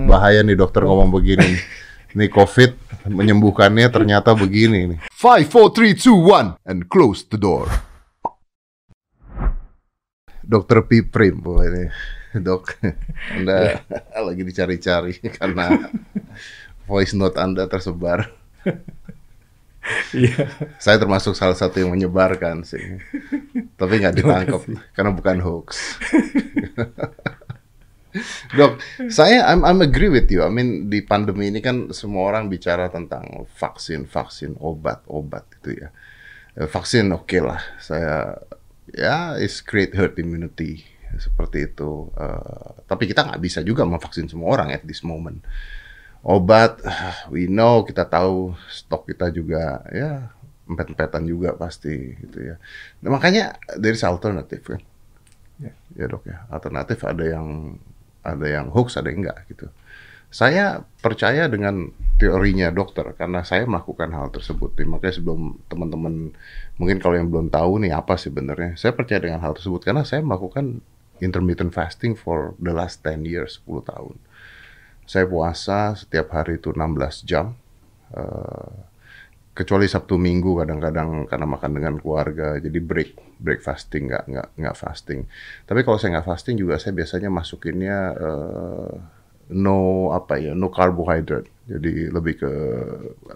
Bahaya nih dokter ngomong begini. Nih COVID menyembuhkannya ternyata begini nih. Five, four, three, two, one, and close the door. Dokter Piprim, oh ini dok, Anda lagi dicari-cari karena voice note Anda tersebar. Iya. Saya termasuk salah satu yang menyebarkan sih, tapi nggak ditangkap karena bukan hoax. Dok, saya I'm, I'm agree with you. I mean di pandemi ini kan semua orang bicara tentang vaksin, vaksin, obat, obat gitu ya. Eh, Vaksin oke lah, saya ya is create herd immunity seperti itu. Eh, tapi kita nggak bisa juga memvaksin semua orang at this moment. Obat, we know kita tahu stok kita juga ya empet-empetan juga pasti gitu ya. Nah, makanya there is alternative kan. Ya. Ya dok ya, alternatif ada yang ada yang hoax, ada yang enggak gitu. Saya percaya dengan teorinya dokter karena saya melakukan hal tersebut. Nih, Makanya sebelum teman-teman mungkin kalau yang belum tahu nih apa sebenarnya, saya percaya dengan hal tersebut karena saya melakukan intermittent fasting for the last 10 years, 10 tahun. Saya puasa setiap hari itu 16 jam. eh, kecuali Sabtu Minggu kadang-kadang karena makan dengan keluarga jadi break break fasting nggak nggak nggak fasting. Tapi kalau saya nggak fasting juga saya biasanya masukinnya eh, no apa ya no carbohydrate. Jadi lebih ke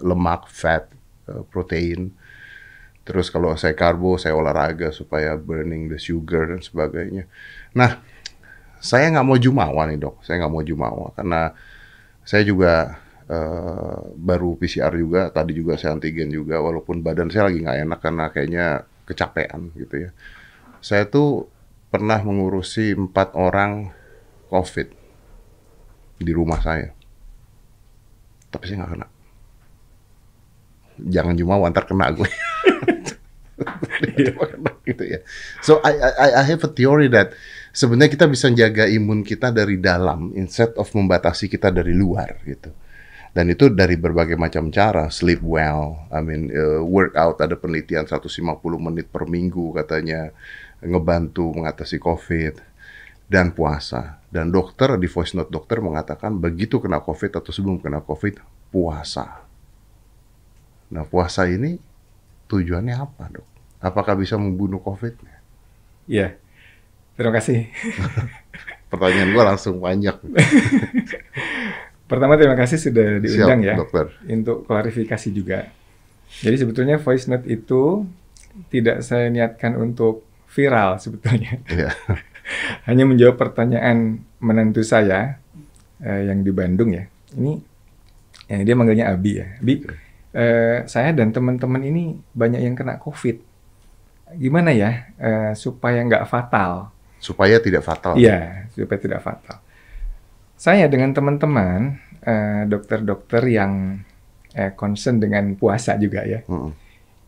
lemak fat eh, protein. Terus kalau saya karbo saya olahraga supaya burning the sugar dan sebagainya. Nah saya nggak mau jumawa nih dok. Saya nggak mau jumawa. Karena saya juga eh, baru PCR juga, tadi juga saya antigen juga, walaupun badan saya lagi nggak enak karena kayaknya kecapean gitu ya. Saya tuh pernah mengurusi empat orang COVID di rumah saya, tapi saya nggak kena. Jangan cuma ntar kena gue. gitu ya. So I, I I have a theory that sebenarnya kita bisa jaga imun kita dari dalam instead of membatasi kita dari luar gitu. Dan itu dari berbagai macam cara, sleep well, I mean uh, workout ada penelitian 150 menit per minggu katanya ngebantu mengatasi COVID dan puasa. Dan dokter di voice note dokter mengatakan begitu kena COVID atau sebelum kena COVID puasa. Nah puasa ini tujuannya apa dok? Apakah bisa membunuh COVID? Iya. Terima kasih. Pertanyaan gua langsung banyak. Pertama terima kasih sudah diundang Siap, ya dokter. untuk klarifikasi juga. Jadi sebetulnya voice note itu tidak saya niatkan untuk viral sebetulnya. Iya. Hanya menjawab pertanyaan menantu saya eh, yang di Bandung ya. Ini yang dia manggilnya Abi ya. Abi, eh, saya dan teman-teman ini banyak yang kena COVID. Gimana ya eh, supaya nggak fatal? Supaya tidak fatal. Iya, supaya tidak fatal. Saya dengan teman-teman eh, dokter-dokter yang eh, concern dengan puasa juga ya. Mm-mm.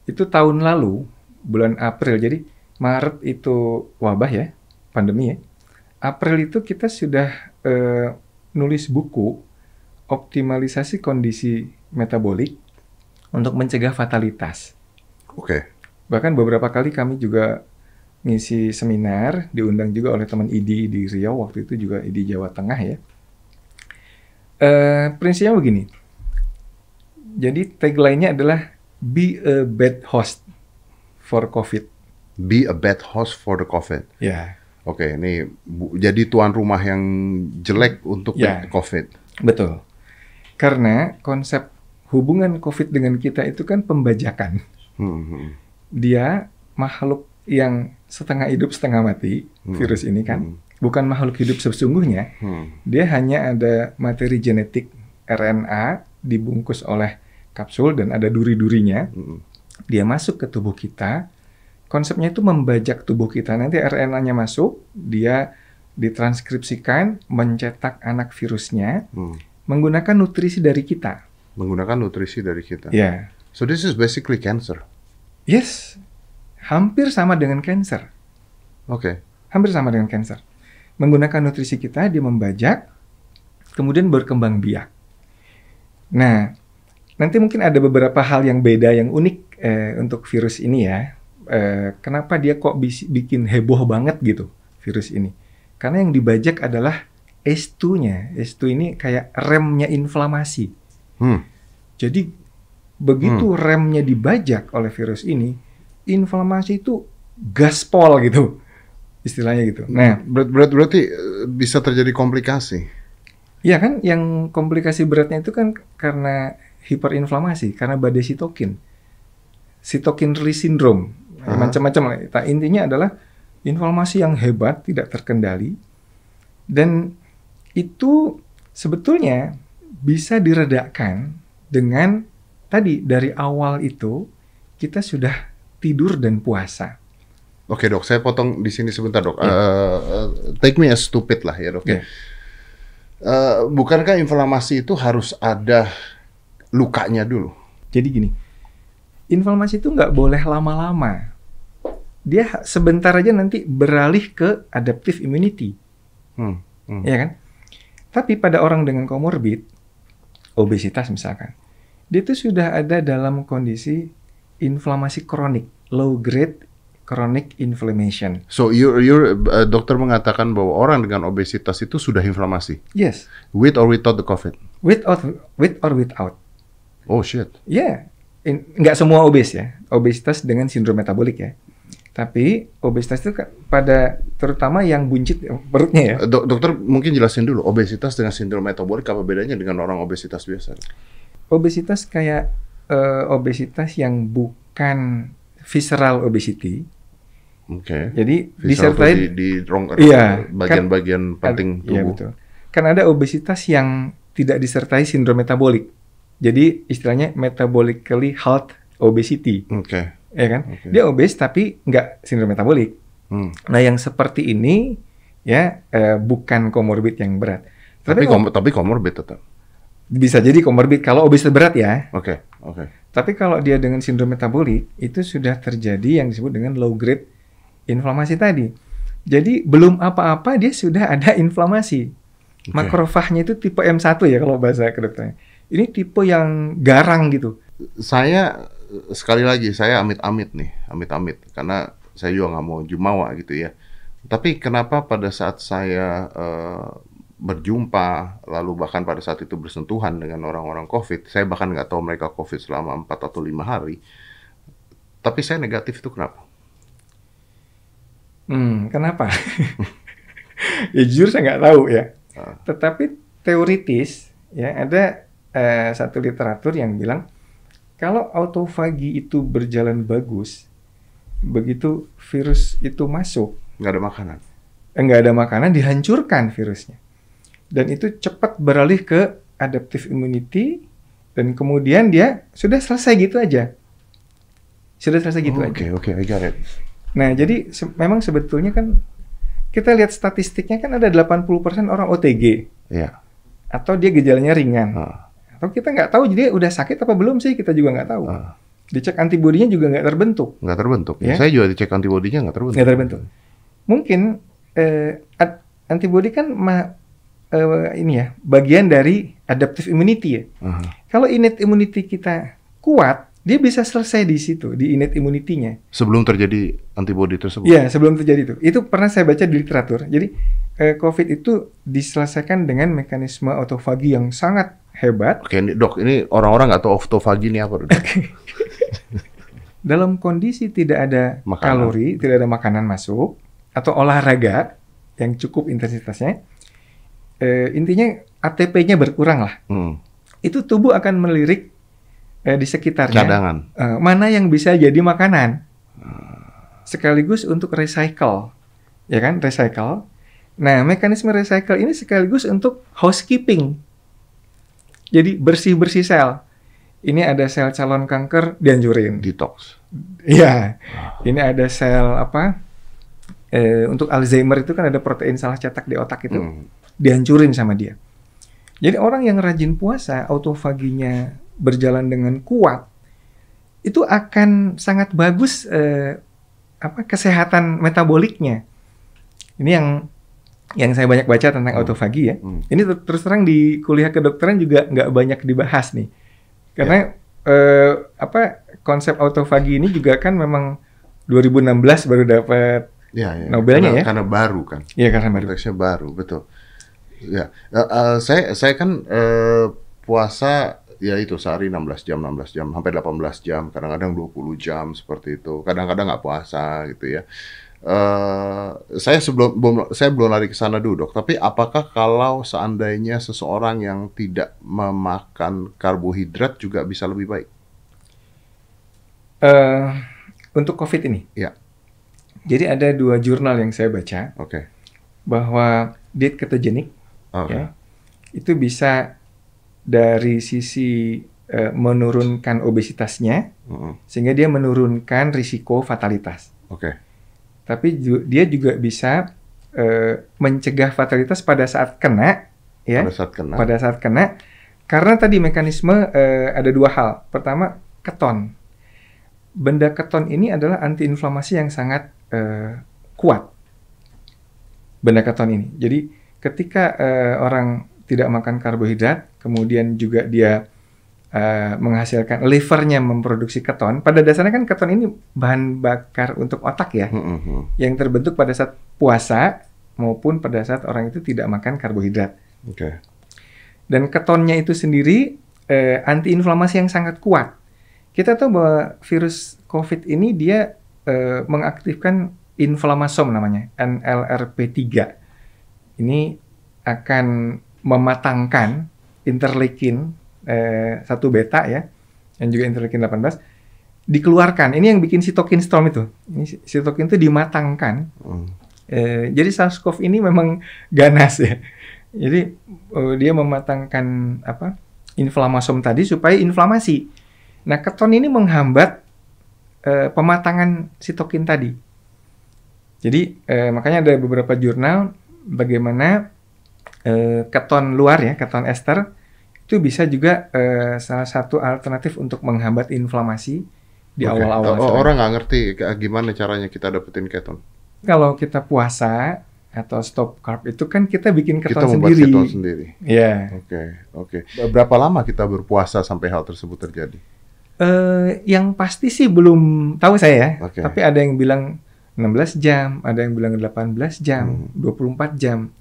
Itu tahun lalu bulan April. Jadi Maret itu wabah ya, pandemi ya. April itu kita sudah eh, nulis buku optimalisasi kondisi metabolik untuk mencegah fatalitas. Oke. Bahkan beberapa kali kami juga ngisi seminar, diundang juga oleh teman IDI di Riau, waktu itu juga IDI Jawa Tengah ya. Eh, prinsipnya begini, jadi tagline-nya adalah be a bad host for COVID. Be a bad host for the COVID. Ya, Oke, ini bu- jadi tuan rumah yang jelek untuk Ya. COVID. betul. Karena konsep hubungan COVID dengan kita itu kan pembajakan. Hmm, hmm, Dia makhluk yang setengah hidup setengah mati, virus ini kan. Bukan makhluk hidup sesungguhnya, hmm. Dia hanya ada materi genetik RNA dibungkus oleh kapsul dan ada duri-durinya. Mm. Dia masuk ke tubuh kita. Konsepnya itu membajak tubuh kita. Nanti RNA-nya masuk, dia ditranskripsikan, mencetak anak virusnya Hmm. menggunakan nutrisi dari kita. Menggunakan nutrisi dari kita. Ya. So this is basically cancer. Yes. Hampir sama dengan cancer. Oke. Hampir sama dengan cancer. Menggunakan nutrisi kita, dia membajak, kemudian berkembang biak. Nah, nanti mungkin ada beberapa hal yang beda, yang unik eh, untuk virus ini ya. Eh, kenapa dia kok bis- bikin heboh banget gitu, virus ini? Karena yang dibajak adalah S2-nya. S2 ini kayak remnya inflamasi. Hmm. Jadi begitu remnya dibajak oleh virus ini, inflamasi itu gaspol gitu. Istilahnya gitu. Nah, Berat, berat berarti eh, bisa terjadi komplikasi. Iya kan, yang komplikasi beratnya itu kan karena hiperinflamasi, karena badai sitokin. Sitokin release syndrome, macam-macam lah. Nah, intinya adalah inflamasi yang hebat, tidak terkendali, dan itu sebetulnya bisa diredakan dengan tadi dari awal itu kita sudah tidur dan puasa. Oke dok, saya potong di sini sebentar dok. Iya. Eh, eh, take me as stupid lah ya dok. ya. Iya. Eh, bukankah inflamasi itu harus ada lukanya dulu? Jadi gini, inflamasi itu nggak boleh lama-lama. Dia sebentar aja nanti beralih ke adaptive immunity, Hmm. hmm. ya kan? Tapi pada orang dengan komorbid, obesitas misalkan, dia itu sudah ada dalam kondisi inflamasi kronik, low grade chronic inflammation. So you you eh, dokter mengatakan bahwa orang dengan obesitas itu sudah inflamasi, Yes, with or without the COVID. with or with or without. Oh shit. Ya, in- nggak semua obes ya. Obesitas dengan sindrom metabolik ya. Tapi obesitas itu pada terutama yang buncit ya, perutnya ya. Dok, dokter mungkin jelasin dulu obesitas dengan sindrom metabolik apa bedanya dengan orang obesitas biasa? Obesitas kayak eh, obesitas yang bukan visceral obesity. Oke. Jadi disertai di, di rong- Iya, bagian-bagian penting Iya tubuh. betul. Kan ada obesitas yang tidak disertai sindrom metabolik. Jadi istilahnya metabolically health obesity, Oke. ya kan? Oke. Dia obes tapi nggak sindrom metabolik. Hmm. Nah, yang seperti ini ya eh, bukan komorbid yang berat. Tapi Tapi, kalau- kom- tapi komorbid tetap. bisa jadi komorbid kalau obesitas berat ya. Oke, oke. Tapi kalau dia dengan sindrom metabolik itu sudah terjadi yang disebut dengan low grade inflamasi tadi. Jadi belum apa-apa dia sudah ada inflamasi. Oke. Makrofagnya itu tipe M1 ya kalau bahasa kedokterannya. Ini tipe yang garang gitu. Saya sekali lagi saya amit-amit nih, amit-amit karena saya juga nggak mau jumawa gitu ya. Tapi kenapa pada saat saya eh, berjumpa, lalu bahkan pada saat itu bersentuhan dengan orang-orang COVID, saya bahkan nggak tahu mereka COVID selama 4 atau lima hari. Tapi saya negatif itu kenapa? Hmm, kenapa? ya jujur saya nggak tahu ya. Ah. Tetapi teoritis ya ada eh, satu literatur yang bilang kalau autofagi itu berjalan bagus, begitu virus itu masuk, Nggak ada makanan. eh, nggak ada makanan dihancurkan virusnya, dan itu cepat beralih ke adaptive immunity dan kemudian dia sudah selesai gitu aja, sudah selesai gitu Oh, aja. Oke, oke, I got it. Nah, jadi se- memang sebetulnya kan kita lihat statistiknya kan ada 80% orang OTG Iya. atau dia gejalanya ringan. Ah, Atau kita nggak tahu jadi udah sakit apa belum sih kita juga nggak tahu. ah. Dicek antibodinya juga nggak terbentuk. nggak terbentuk. Ya. Saya juga dicek antibodinya nggak terbentuk. Nggak terbentuk. Mungkin eh, antibodi kan ma- eh, ini ya bagian dari adaptive immunity ya. Aha. Kalau innate immunity kita kuat, dia bisa selesai di situ di innate immunity-nya. Sebelum terjadi antibodi tersebut. Iya, sebelum terjadi itu. Itu pernah saya baca di literatur. Jadi eh, COVID itu diselesaikan dengan mekanisme autofagi yang sangat hebat Oke, ini, dok, ini orang-orang nggak tahu autofagi ini apa, dok? dalam kondisi tidak ada Makanan. kalori, tidak ada makanan masuk atau olahraga yang cukup intensitasnya. Eh, intinya ATP-nya berkurang lah. Hmm. Itu tubuh akan melirik eh, di sekitarnya Cadangan. eh, mana yang bisa jadi makanan. Sekaligus untuk recycle. Ya kan, recycle. Nah, mekanisme recycle ini sekaligus untuk housekeeping. Jadi bersih-bersih sel. Ini ada sel calon kanker dihancurin. Detox. Iya. Ini ada sel apa? Eh, untuk Alzheimer itu kan ada protein salah cetak di otak itu Hmm. dihancurin sama dia. Jadi orang yang rajin puasa, autofaginya berjalan dengan kuat, itu akan sangat bagus eh, apa kesehatan metaboliknya. Ini yang yang saya banyak baca tentang Hmm. autofagi ya. Hmm. Ini ter- terus terang di kuliah kedokteran juga nggak banyak dibahas nih, karena eh, apa konsep autofagi ini juga kan memang 2016 baru dapat Ya, ya. Nobelnya karena, ya? Karena baru kan. ya karena baru. Konteksnya baru, betul. Ya, Eh, eh, saya saya kan eh, puasa ya itu sehari 16 jam, 16 jam, sampai 18 jam, kadang-kadang 20 jam seperti itu. Kadang-kadang nggak puasa gitu ya. Eh, saya sebelum belum saya belum lari ke sana dulu dok. Tapi apakah kalau seandainya seseorang yang tidak memakan karbohidrat juga bisa lebih baik? Eh, untuk COVID ini, Ya, jadi ada dua jurnal yang saya baca oke. bahwa diet ketogenik Oke. ya itu bisa dari sisi eh, menurunkan obesitasnya Mm-mm. sehingga dia menurunkan risiko fatalitas. Oke. Tapi ju- dia juga bisa eh, mencegah fatalitas pada saat kena ya. Pada saat kena. pada saat kena karena tadi mekanisme eh, ada dua hal. Pertama, keton. Benda keton ini adalah antiinflamasi yang sangat eh, kuat. Benda keton ini. Jadi ketika eh, orang tidak makan karbohidrat, kemudian juga dia eh, menghasilkan livernya memproduksi keton. Pada dasarnya kan keton ini bahan bakar untuk otak ya, Mm-mm. yang terbentuk pada saat puasa maupun pada saat orang itu tidak makan karbohidrat. Oke. Dan ketonnya itu sendiri eh, antiinflamasi yang sangat kuat. Kita tahu bahwa virus COVID ini dia eh, mengaktifkan inflamasom namanya, NLRP3. Ini akan mematangkan interleukin eh, 1 beta ya, dan juga interleukin 18 dikeluarkan. Ini yang bikin sitokin storm itu. Ini sitokin itu dimatangkan Mm. Eh, jadi SARS-CoV ini memang ganas ya. Jadi eh, dia mematangkan apa inflamasom tadi supaya inflamasi. Nah keton ini menghambat eh, pematangan sitokin tadi. Jadi eh, makanya ada beberapa jurnal bagaimana eh, keton luar ya keton ester itu bisa juga eh, salah satu alternatif untuk menghambat inflamasi di awal-awal. O- Orang nggak ngerti gimana caranya kita dapetin keton. kalau kita puasa atau stop carb itu kan kita bikin Kita keton membuat sendiri. keton sendiri. Ya. Oke, oke. Berapa lama kita berpuasa sampai hal tersebut terjadi? Eh, yang pasti sih belum tahu saya ya. Oke. Tapi ada yang bilang 16 jam, ada yang bilang 18 jam, Hmm. 24 jam.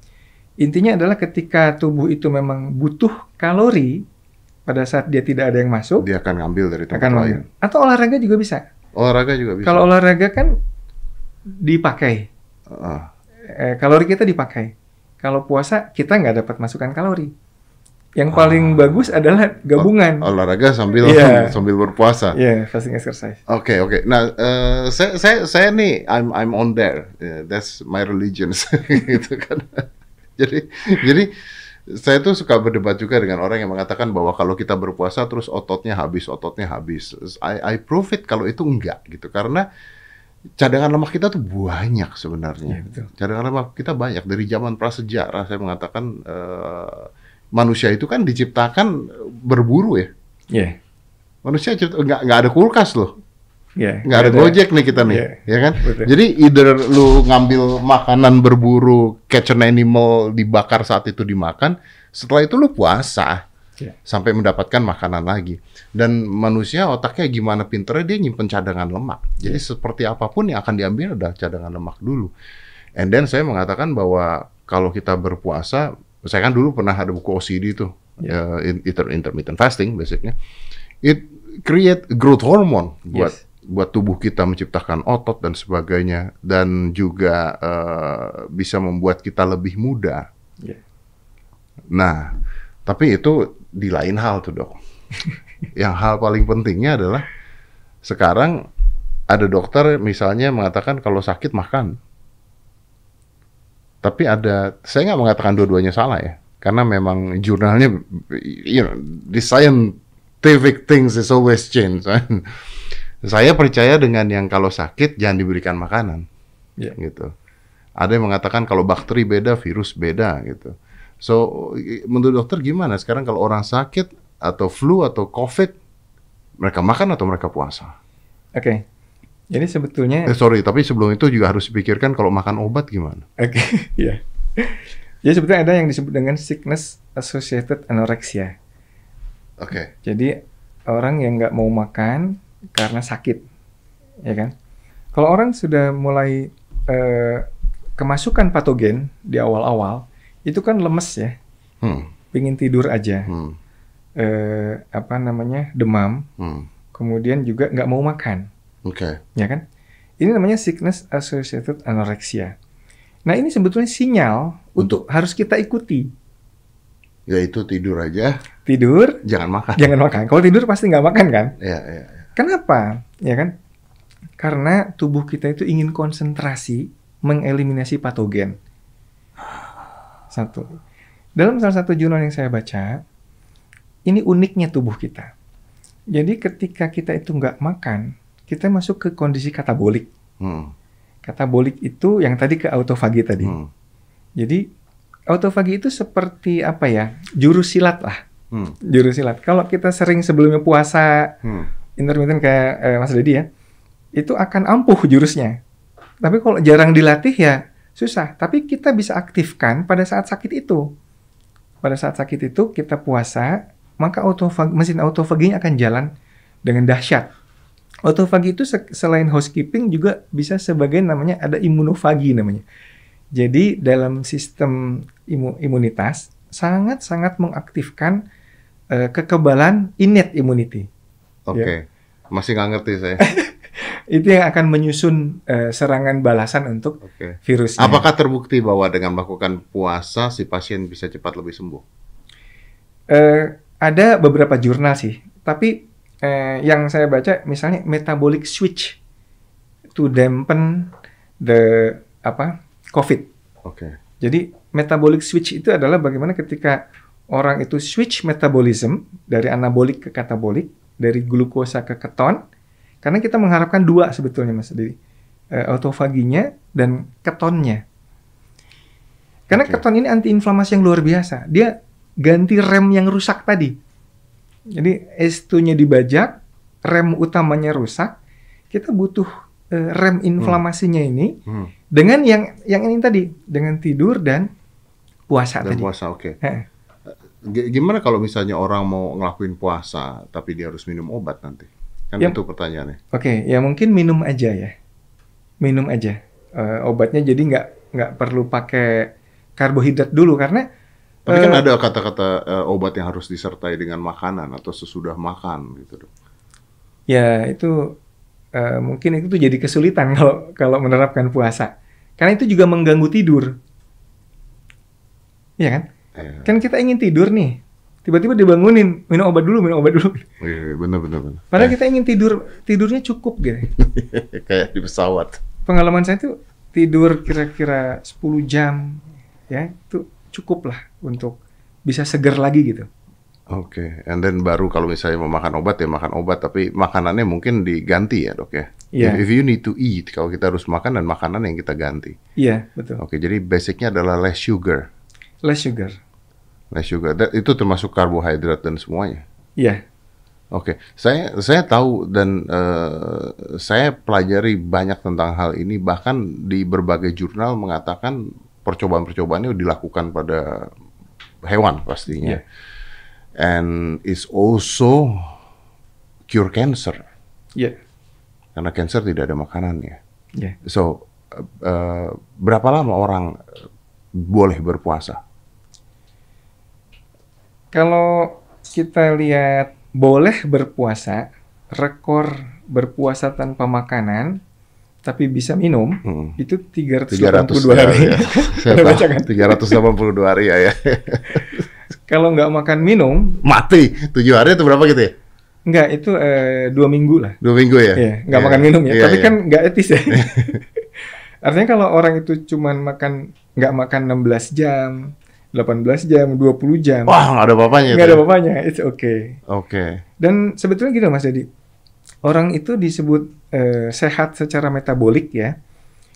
Intinya adalah ketika tubuh itu memang butuh kalori pada saat dia tidak ada yang masuk, Dia akan ngambil dari tempat akan lain. Atau olahraga juga bisa. Olahraga juga bisa. Kalau olahraga kan dipakai. Eh, kalori kita dipakai. Kalau puasa kita nggak dapat masukan kalori. Yang paling Ah. bagus adalah gabungan. olahraga sambil Iya. sambil berpuasa. Iya, fasting exercise. Oke oke. Nah, eh, saya saya saya nih I'm I'm on there. Yeah, that's my religion gitu kan. Jadi jadi saya tuh suka berdebat juga dengan orang yang mengatakan bahwa kalau kita berpuasa terus ototnya habis, ototnya habis. I I prove it kalau itu enggak gitu karena cadangan lemak kita tuh banyak sebenarnya. Iya, betul. Cadangan lemak kita banyak dari zaman prasejarah saya mengatakan eh, manusia itu kan diciptakan berburu ya. Iya. Manusia cipta, nggak nggak ada kulkas loh Iya. nggak ada gojek nih kita nih, Iya. ya kan? Betul. Jadi either lu ngambil makanan berburu, catch an animal, dibakar saat itu dimakan, setelah itu lu puasa Iya. sampai mendapatkan makanan lagi. Dan manusia otaknya gimana pinternya dia nyimpen cadangan lemak. Jadi Iya. seperti apa pun yang akan diambil adalah cadangan lemak dulu. And then saya mengatakan bahwa kalau kita berpuasa, saya kan dulu pernah ada buku OCD tuh, Iya. uh, in- inter- intermittent fasting basicnya. It create growth hormone buat Yes. Buat tubuh kita menciptakan otot dan sebagainya dan juga eh, bisa membuat kita lebih muda. Iya. Nah, tapi itu di lain hal tuh dok. Yang hal paling pentingnya adalah sekarang ada dokter misalnya mengatakan kalau sakit makan. Tapi ada, saya nggak mengatakan dua-duanya salah ya, karena memang jurnalnya, you know, the scientific things is always change. Saya percaya dengan yang kalau sakit jangan diberikan makanan, Iya. gitu. Ada yang mengatakan kalau bakteri beda, virus beda, gitu. So, menurut dokter gimana sekarang kalau orang sakit atau flu atau covid, mereka makan atau mereka puasa? Oke. Jadi sebetulnya Eh sorry, tapi sebelum itu juga harus dipikirkan kalau makan obat gimana? Oke, iya. Jadi sebetulnya ada yang disebut dengan sickness associated anorexia. Oke, Jadi orang yang nggak mau makan karena sakit, ya kan? Kalau orang sudah mulai eh, kemasukan patogen di awal-awal, itu kan lemes ya, Hmm. pingin tidur aja, Hmm. eh, apa namanya demam, Hmm. kemudian juga nggak mau makan, Oke. ya kan? Ini namanya sickness associated anorexia. Nah ini sebetulnya sinyal untuk harus kita ikuti. Yaitu tidur aja, Tidur, jangan makan. jangan makan. Kalau tidur pasti nggak makan kan? Iya, iya. Kenapa? Ya kan? Karena tubuh kita itu ingin konsentrasi mengeliminasi patogen. Satu. Dalam salah satu jurnal yang saya baca, ini uniknya tubuh kita. Jadi ketika kita itu nggak makan, kita masuk ke kondisi katabolik. Hmm. Katabolik itu yang tadi ke autofagi tadi. Hmm. Jadi autofagi itu seperti apa ya? Jurus silat lah. Hmm. Jurus silat. Kalau kita sering sebelumnya puasa, Hmm. Intermittent kayak eh, Mas Dedi ya, itu akan ampuh jurusnya. Tapi kalau jarang dilatih ya susah. Tapi kita bisa aktifkan pada saat sakit itu. Pada saat sakit itu kita puasa, maka autofag, mesin autofaginya akan jalan dengan dahsyat. Autofagi itu se- selain housekeeping juga bisa sebagai namanya ada imunofagi namanya. Jadi dalam sistem imu- imunitas sangat-sangat mengaktifkan eh, kekebalan innate immunity. Oke. Masih nggak ngerti saya. itu yang akan menyusun eh, serangan balasan untuk Oke. virusnya. Apakah terbukti bahwa dengan melakukan puasa si pasien bisa cepat lebih sembuh? Eh, ada beberapa jurnal sih, tapi eh, yang saya baca misalnya metabolic switch to dampen the apa COVID. Oke. Jadi metabolic switch itu adalah bagaimana ketika orang itu switch metabolism dari anabolik ke katabolik, dari glukosa ke keton. Karena kita mengharapkan dua sebetulnya Mas Dedi. Eh, autofaginya dan ketonnya. Karena Oke. keton ini antiinflamasi yang luar biasa. Dia ganti rem yang rusak tadi. Jadi S2-nya dibajak, rem utamanya rusak. Kita butuh eh, rem inflamasinya ini Hmm. dengan yang yang ini tadi dengan tidur dan puasa Dan tadi. puasa, oke. Heeh. Gimana kalau misalnya orang mau ngelakuin puasa tapi dia harus minum obat nanti? Kan Ya. itu pertanyaannya. Oke, ya mungkin minum aja ya, minum aja Eh, obatnya. Jadi nggak nggak perlu pakai karbohidrat dulu karena Tapi kan eh, ada kata-kata eh, obat yang harus disertai dengan makanan atau sesudah makan gitu. ya itu eh, mungkin itu tuh jadi kesulitan kalau kalau menerapkan puasa karena itu juga mengganggu tidur. Iya kan? Eh, Kan kita ingin tidur nih, tiba-tiba dibangunin minum obat dulu, minum obat dulu. iya, bener bener bener. Padahal Eh, kita ingin tidur tidurnya cukup gitu. kayak di pesawat. pengalaman saya tuh tidur kira-kira 10 jam ya itu cukup lah untuk bisa seger lagi gitu. Oke, and then baru kalau misalnya mau makan obat ya makan obat, tapi makanannya mungkin diganti ya dok ya. Iya. If, if you need to eat, kalau kita harus makan dan makanan yang kita ganti. Iya, betul. Oke, jadi basicnya adalah less sugar, Less sugar. Less sugar. Dan itu termasuk karbohidrat dan semuanya. Iya. Oke, saya saya tahu dan eh, saya pelajari banyak tentang hal ini. Bahkan di berbagai jurnal mengatakan percobaan-percobaannya dilakukan pada hewan pastinya, Iya. and is also cure cancer Iya. karena cancer tidak ada makanannya. Iya. So eh, eh, berapa lama orang eh, boleh berpuasa? Kalau kita lihat boleh berpuasa, rekor berpuasa tanpa makanan tapi bisa minum Hmm. itu 382 300 hari. ya, ya. Baca kan? 382 hari ya, ya. Kalau nggak makan minum, Mati. Tujuh hari itu berapa gitu ya? nggak itu eh, dua minggu lah. Dua minggu ya? Iya, nggak Iya. makan minum ya. Iya, Tapi iya. kan nggak etis ya. Artinya kalau orang itu cuman makan nggak makan 16 jam, 18 jam, 20 jam, Wah, nggak ada apa-apanya nggak ada ya? it's okay. Oke. Dan sebetulnya gini Mas Jadi, orang itu disebut eh, sehat secara metabolik ya.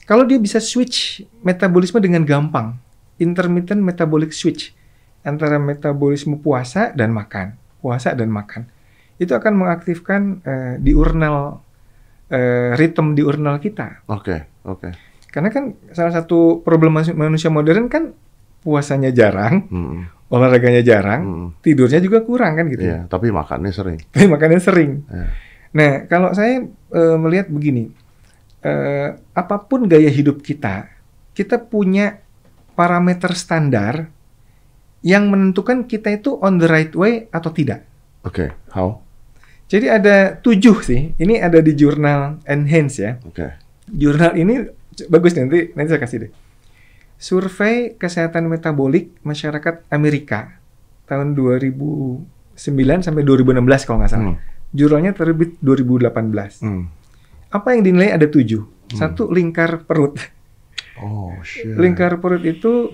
Kalau dia bisa switch metabolisme dengan gampang, intermittent metabolic switch antara metabolisme puasa dan makan, puasa dan makan, itu akan mengaktifkan eh, diurnal eh, ritme diurnal kita. Oke, oke. Karena kan salah satu problem manusia modern kan puasanya jarang, Hmm, olahraganya jarang, hmm. tidurnya juga kurang kan gitu. Iya, tapi makannya sering. Tapi makannya sering. Iya. Nah, kalau saya eh, melihat begini, eh, apa pun gaya hidup kita, kita punya parameter standar yang menentukan kita itu on the right way atau tidak. Oke, how? Jadi ada tujuh sih. Ini ada di jurnal Enhance ya. Oke. Jurnal ini bagus nanti nanti saya kasih deh. Survei kesehatan metabolik masyarakat Amerika tahun 2009 sampai 2016 kalau nggak salah. Hmm. Jurnalnya terbit 2018. Hmm. Apa yang dinilai ada tujuh. Satu lingkar perut. Oh shit. Lingkar perut itu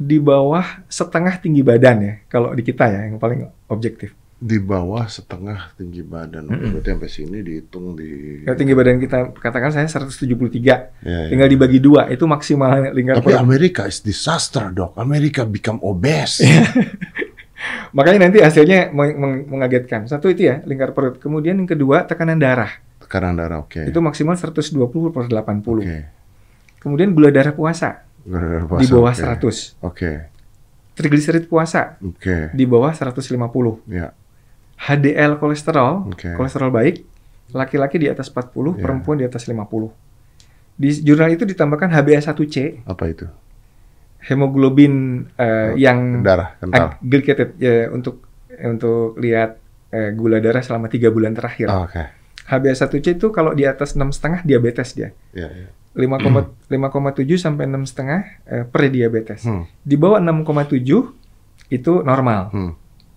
di bawah setengah tinggi badan ya. Kalau di kita ya yang paling objektif. Di bawah setengah tinggi badan. Berarti sampai sini dihitung di. Kalau tinggi badan kita katakan saya 173. Ya, ya. Tinggal dibagi dua itu maksimal lingkar Tapi. Amerika is disaster dok. Amerika become obese. Iya. Makanya nanti hasilnya meng- meng- mengagetkan. Satu itu ya lingkar perut. Kemudian yang kedua tekanan darah. Tekanan darah oke. Itu maksimal 120 per 80. Oke. Kemudian gula darah puasa Gara-gara di puasa, bawah oke. 100. Oke. Trigliserid puasa Oke. di bawah 150. Ya. HDL kolesterol, Oke. kolesterol baik, laki-laki di atas 40, Ya. perempuan di atas 50. Di jurnal itu ditambahkan HbA1c, Apa itu? hemoglobin eh, yang Darah kental. aggregated ya untuk untuk lihat eh, gula darah selama tiga bulan terakhir. Oh, Oke. HbA1c itu kalau di atas enam setengah diabetes dia. Ya, ya. 5,7 sampai enam setengah eh, pre-diabetes. Hmm. Di bawah 6,7 itu normal. Hmm.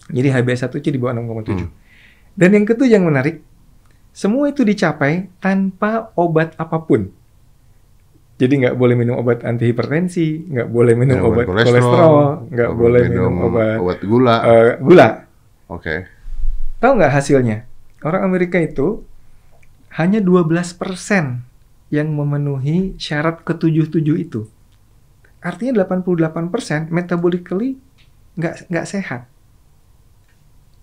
Jadi HbA1c di bawah 6,7. Hmm. Dan yang ketujuh yang menarik, semua itu dicapai tanpa obat apa pun. Jadi nggak boleh minum obat antihipertensi, nggak boleh minum Minum obat kolesterol, nggak boleh minum, obat gula. eh, gula. Oke. Tahu nggak hasilnya? Orang Amerika itu hanya 12% yang memenuhi syarat ketujuh-tujuh itu. Artinya 88% metabolically nggak nggak sehat.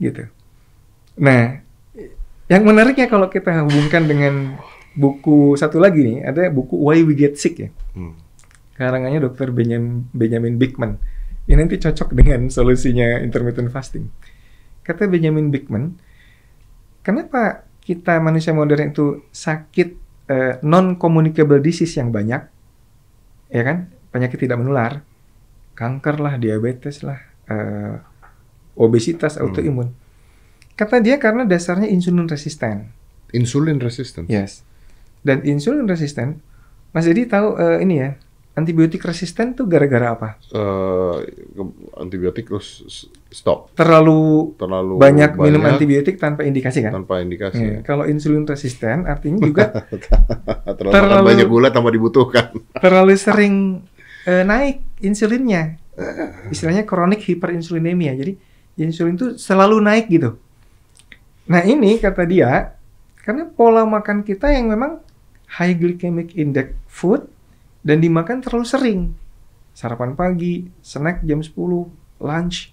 Gitu. Nah, yang menariknya kalau kita hubungkan dengan buku satu lagi nih, ada buku Why We Get Sick ya. Hmm. Karangannya Dr. Benjamin, Benjamin Bigman. Ini nanti cocok dengan solusinya intermittent fasting. Kata Benjamin Bigman, kenapa kita manusia modern itu sakit eh, non-communicable disease yang banyak? Ya kan? Penyakit tidak menular. Kanker lah, diabetes lah, eh, obesitas, autoimun. Kata dia karena dasarnya insulin resisten. Insulin resistance. Yes. Dan insulin resisten, Mas Dedi tahu eh, ini ya, antibiotik resisten tuh gara-gara apa? Ke- antibiotik terus stop. Terlalu Terlalu banyak, minum antibiotik tanpa indikasi kan? tanpa indikasi. Iya, Kalau insulin resisten artinya juga terlalu, Terlalu- banyak gula tanpa dibutuhkan. terlalu sering eh, naik insulinnya. Istilahnya chronic hyperinsulinemia. Jadi insulin tuh selalu naik gitu. Nah ini kata dia, karena pola makan kita yang memang high glycemic index food dan dimakan terlalu sering. Sarapan pagi, snack jam 10, lunch,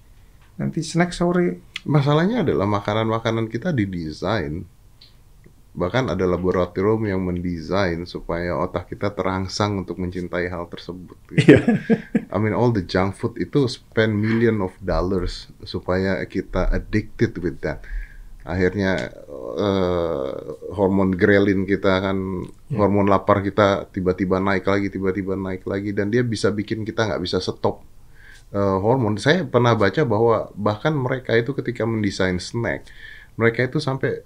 nanti snack sore. Masalahnya adalah makanan-makanan kita didesain bahkan ada laboratorium yang mendesain supaya otak kita terangsang untuk mencintai hal tersebut. gitu. Iya. I mean all the junk food itu spend million of dollars supaya kita addicted with that. Akhirnya eh, hormon grelin kita kan, hormon lapar kita tiba-tiba naik lagi, tiba-tiba naik lagi, dan dia bisa bikin kita nggak bisa stop eh, hormon. Saya pernah baca bahwa bahkan mereka itu ketika mendesain snack, mereka itu sampai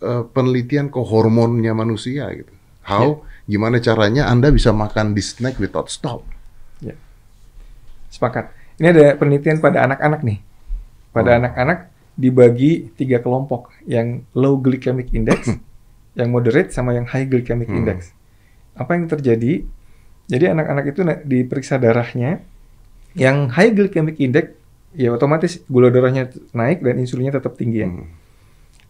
eh, penelitian ke hormonnya manusia gitu. How, gimana caranya Anda bisa makan di snack without stop? Sepakat. Ini ada penelitian pada anak-anak nih. Pada Oh. anak-anak dibagi tiga kelompok, yang low glycemic index, yang moderate, sama yang high glycemic Hmm. index. Apa yang terjadi? Jadi anak-anak itu diperiksa darahnya, yang high glycemic index, ya otomatis gula darahnya naik dan insulinnya tetap tinggi ya. Hmm.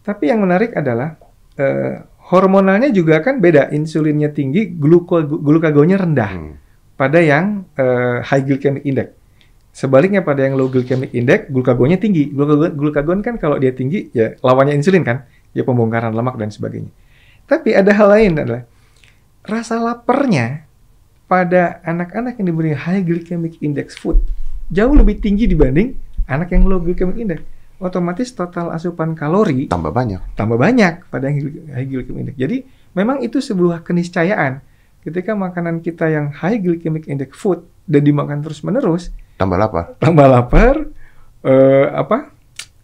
Tapi yang menarik adalah eh, hormonalnya juga kan beda. Insulinnya tinggi, gluko- glukagonnya rendah Hmm. pada yang eh, high glycemic index. Sebaliknya pada yang low glycemic index, glukagonnya tinggi. Glukagon, glukagon kan kalau dia tinggi, ya lawannya insulin kan, ya pembongkaran lemak dan sebagainya. Tapi ada hal lain adalah rasa laparnya pada anak-anak yang diberi high glycemic index food jauh lebih tinggi dibanding anak yang low glycemic index. Otomatis total asupan kalori Tambah banyak. tambah banyak pada high glycemic index. Jadi memang itu sebuah keniscayaan. Ketika makanan kita yang high glycemic index food dan dimakan terus-menerus, Tambah lapar. tambah lapar, eh, apa?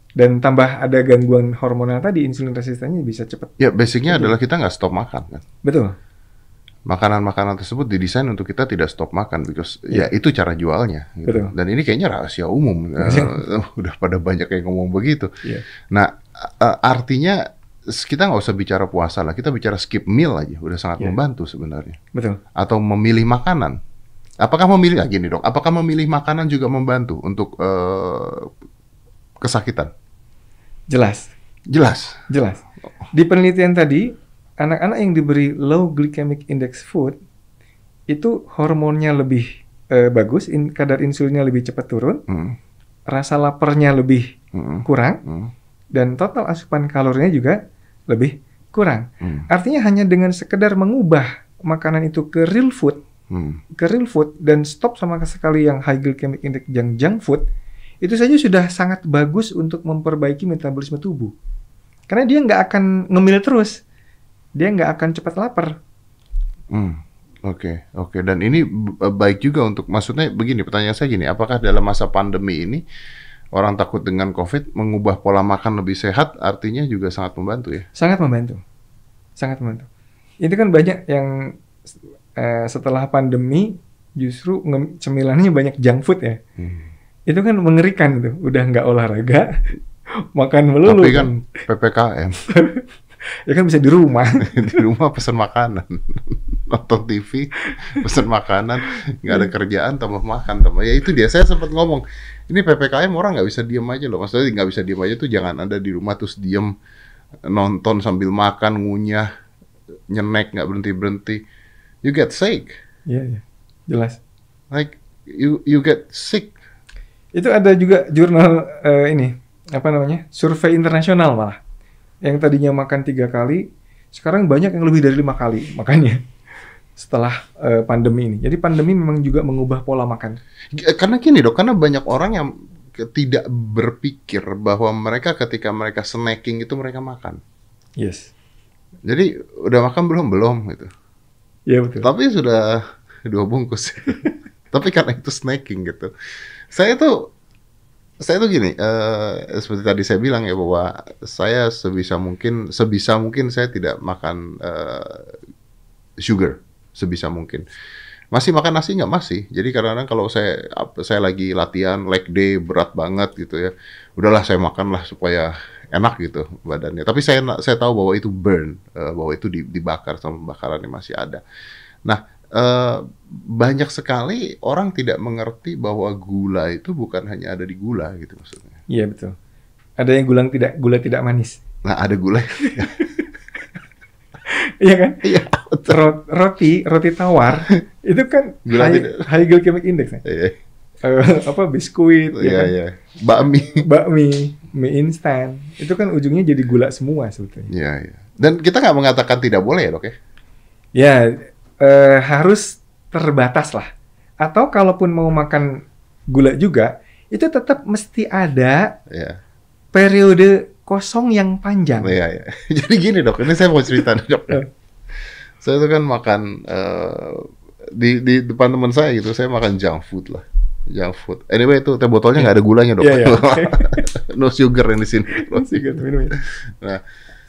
Dan tambah ada gangguan hormonal tadi, insulin resistennya bisa cepat. Ya, basicnya adalah kita nggak stop makan kan. Betul. Makanan-makanan tersebut didesain untuk kita tidak stop makan, because ya itu cara jualnya. gitu. Betul. Dan ini kayaknya rahasia umum. Eh, udah pada banyak yang ngomong begitu. Iya. Nah, eh, artinya kita nggak usah bicara puasa lah, kita bicara skip meal aja, udah sangat Iya. membantu sebenarnya. Betul. Atau memilih makanan. Apakah memilih ah, gini dok? Apakah memilih makanan juga membantu untuk eh, kesakitan? Jelas. Jelas. Jelas. Di penelitian tadi, anak-anak yang diberi low glycemic index food itu hormonnya lebih eh, bagus, in- kadar insulinnya lebih cepat turun, Hmm, rasa laparnya lebih hmm, kurang, hmm, dan total asupan kalorinya juga lebih kurang. hmm, Artinya hanya dengan sekedar mengubah makanan itu ke real food, hmm. ke real food dan stop sama sekali yang high glycemic index yang junk food, itu saja sudah sangat bagus untuk memperbaiki metabolisme tubuh. Karena dia nggak akan ngemil terus, dia nggak akan cepat lapar. Hmm, Oke, oke. Dan ini b- baik juga untuk, maksudnya begini, pertanyaan saya gini, apakah dalam masa pandemi ini orang takut dengan COVID mengubah pola makan lebih sehat, artinya juga sangat membantu ya? Sangat membantu, sangat membantu. Itu kan banyak yang eh, setelah pandemi justru cemilannya banyak junk food ya. Hmm. Itu kan mengerikan tuh, udah nggak olahraga, makan melulu. Tapi kan PPKM, ya kan bisa di rumah. di rumah pesan makanan, nonton TV, pesan makanan, nggak ada kerjaan, tambah makan, tambah ya itu dia. Saya sempat ngomong, ini PPKM orang nggak bisa diem aja loh. Maksudnya nggak bisa diem aja tuh jangan ada di rumah terus diem nonton sambil makan, ngunyah, nyenek nggak berhenti berhenti. You get sick, Iya, iya. Jelas. like you you get sick. Itu ada juga jurnal eh, ini apa namanya survei internasional malah yang tadinya makan tiga kali sekarang banyak yang lebih dari lima kali makannya setelah eh, pandemi ini. Jadi pandemi memang juga mengubah pola makan. Karena gini dok, karena banyak orang yang tidak berpikir bahwa mereka ketika mereka snacking itu mereka makan. Yes. Jadi udah makan belum belum gitu. Iya betul. Tapi sudah dua bungkus. Tapi karena itu snacking gitu. Saya tuh saya tuh gini, eh, seperti tadi saya bilang ya bahwa saya sebisa mungkin sebisa mungkin saya tidak makan eh, sugar sebisa mungkin. Masih makan nasi nggak masih. Jadi kadang-kadang kalau saya saya lagi latihan leg day berat banget gitu ya, udahlah saya makan lah supaya enak gitu badannya. Tapi saya saya tahu bahwa itu burn, eh, bahwa itu di- dibakar sama bakarannya masih ada. Nah, eh, banyak sekali orang tidak mengerti bahwa gula itu bukan hanya ada di gula gitu maksudnya. Iya betul. Ada yang gula tidak gula tidak manis. Nah, ada gula. Iya kan? Iya, roti roti tawar itu kan Gula high, tidak. high glycemic index ya. Iya, Eh, apa biskuit ya iya, kan? iya. Bakmi. bakmi, mie instan, itu kan ujungnya jadi gula semua sebetulnya. Iya, iya. Dan kita nggak mengatakan tidak boleh ya, Dok ya? Ya, eh, harus terbatas lah. Atau kalaupun mau makan gula juga, itu tetap mesti ada Iya. periode kosong yang panjang. Iya, iya. Jadi gini, Dok. Ini saya mau cerita, nih, Dok. Eh. saya tuh kan makan eh, di di depan teman saya gitu, saya makan junk food lah. Junk food. Anyway, itu teh botolnya nggak ada gulanya, Dok. Iya, iya. no sugar yang di sini. Masih gitu minum ya. Nah,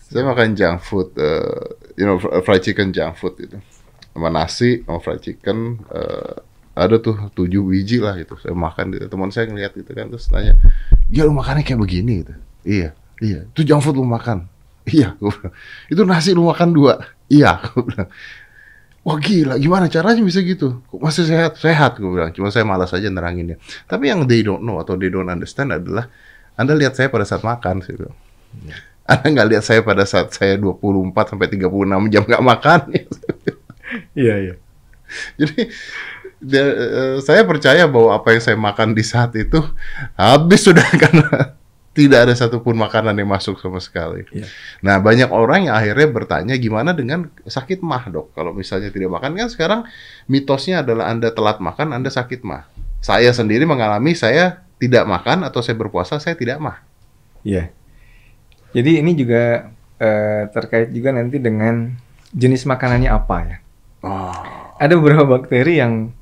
saya makan junk food, eh, you know, fr- fried chicken junk food gitu. Sama nasi, sama fried chicken, eh, ada tuh tujuh biji lah gitu. Saya makan gitu. Teman saya ngeliat gitu kan, terus tanya, ya lu makannya kayak begini gitu. Iya, iya. Itu junk food lu makan. Iya, bilang. Itu nasi lu makan dua. Iya, gua bilang. Wah gila, gimana caranya bisa gitu? Kok masih sehat? Sehat, gue bilang. Cuma saya malas aja neranginnya. Tapi yang they don't know atau they don't understand adalah, Anda lihat saya pada saat makan, saya bilang. Anda nggak lihat saya pada saat saya 24 sampai 36 jam nggak makan. Iya, iya. Jadi dia- eh, saya percaya bahwa apa yang saya makan di saat itu habis sudah karena tidak ada satupun makanan yang masuk sama sekali. Iya. Nah banyak orang yang akhirnya bertanya gimana dengan sakit mah dok? Kalau misalnya tidak makan kan sekarang mitosnya adalah anda telat makan anda sakit mah. Saya sendiri mengalami saya tidak makan atau saya berpuasa saya tidak mah. Iya. Jadi ini juga eh, terkait juga nanti dengan jenis makanannya apa ya. Oh. Ada beberapa bakteri yang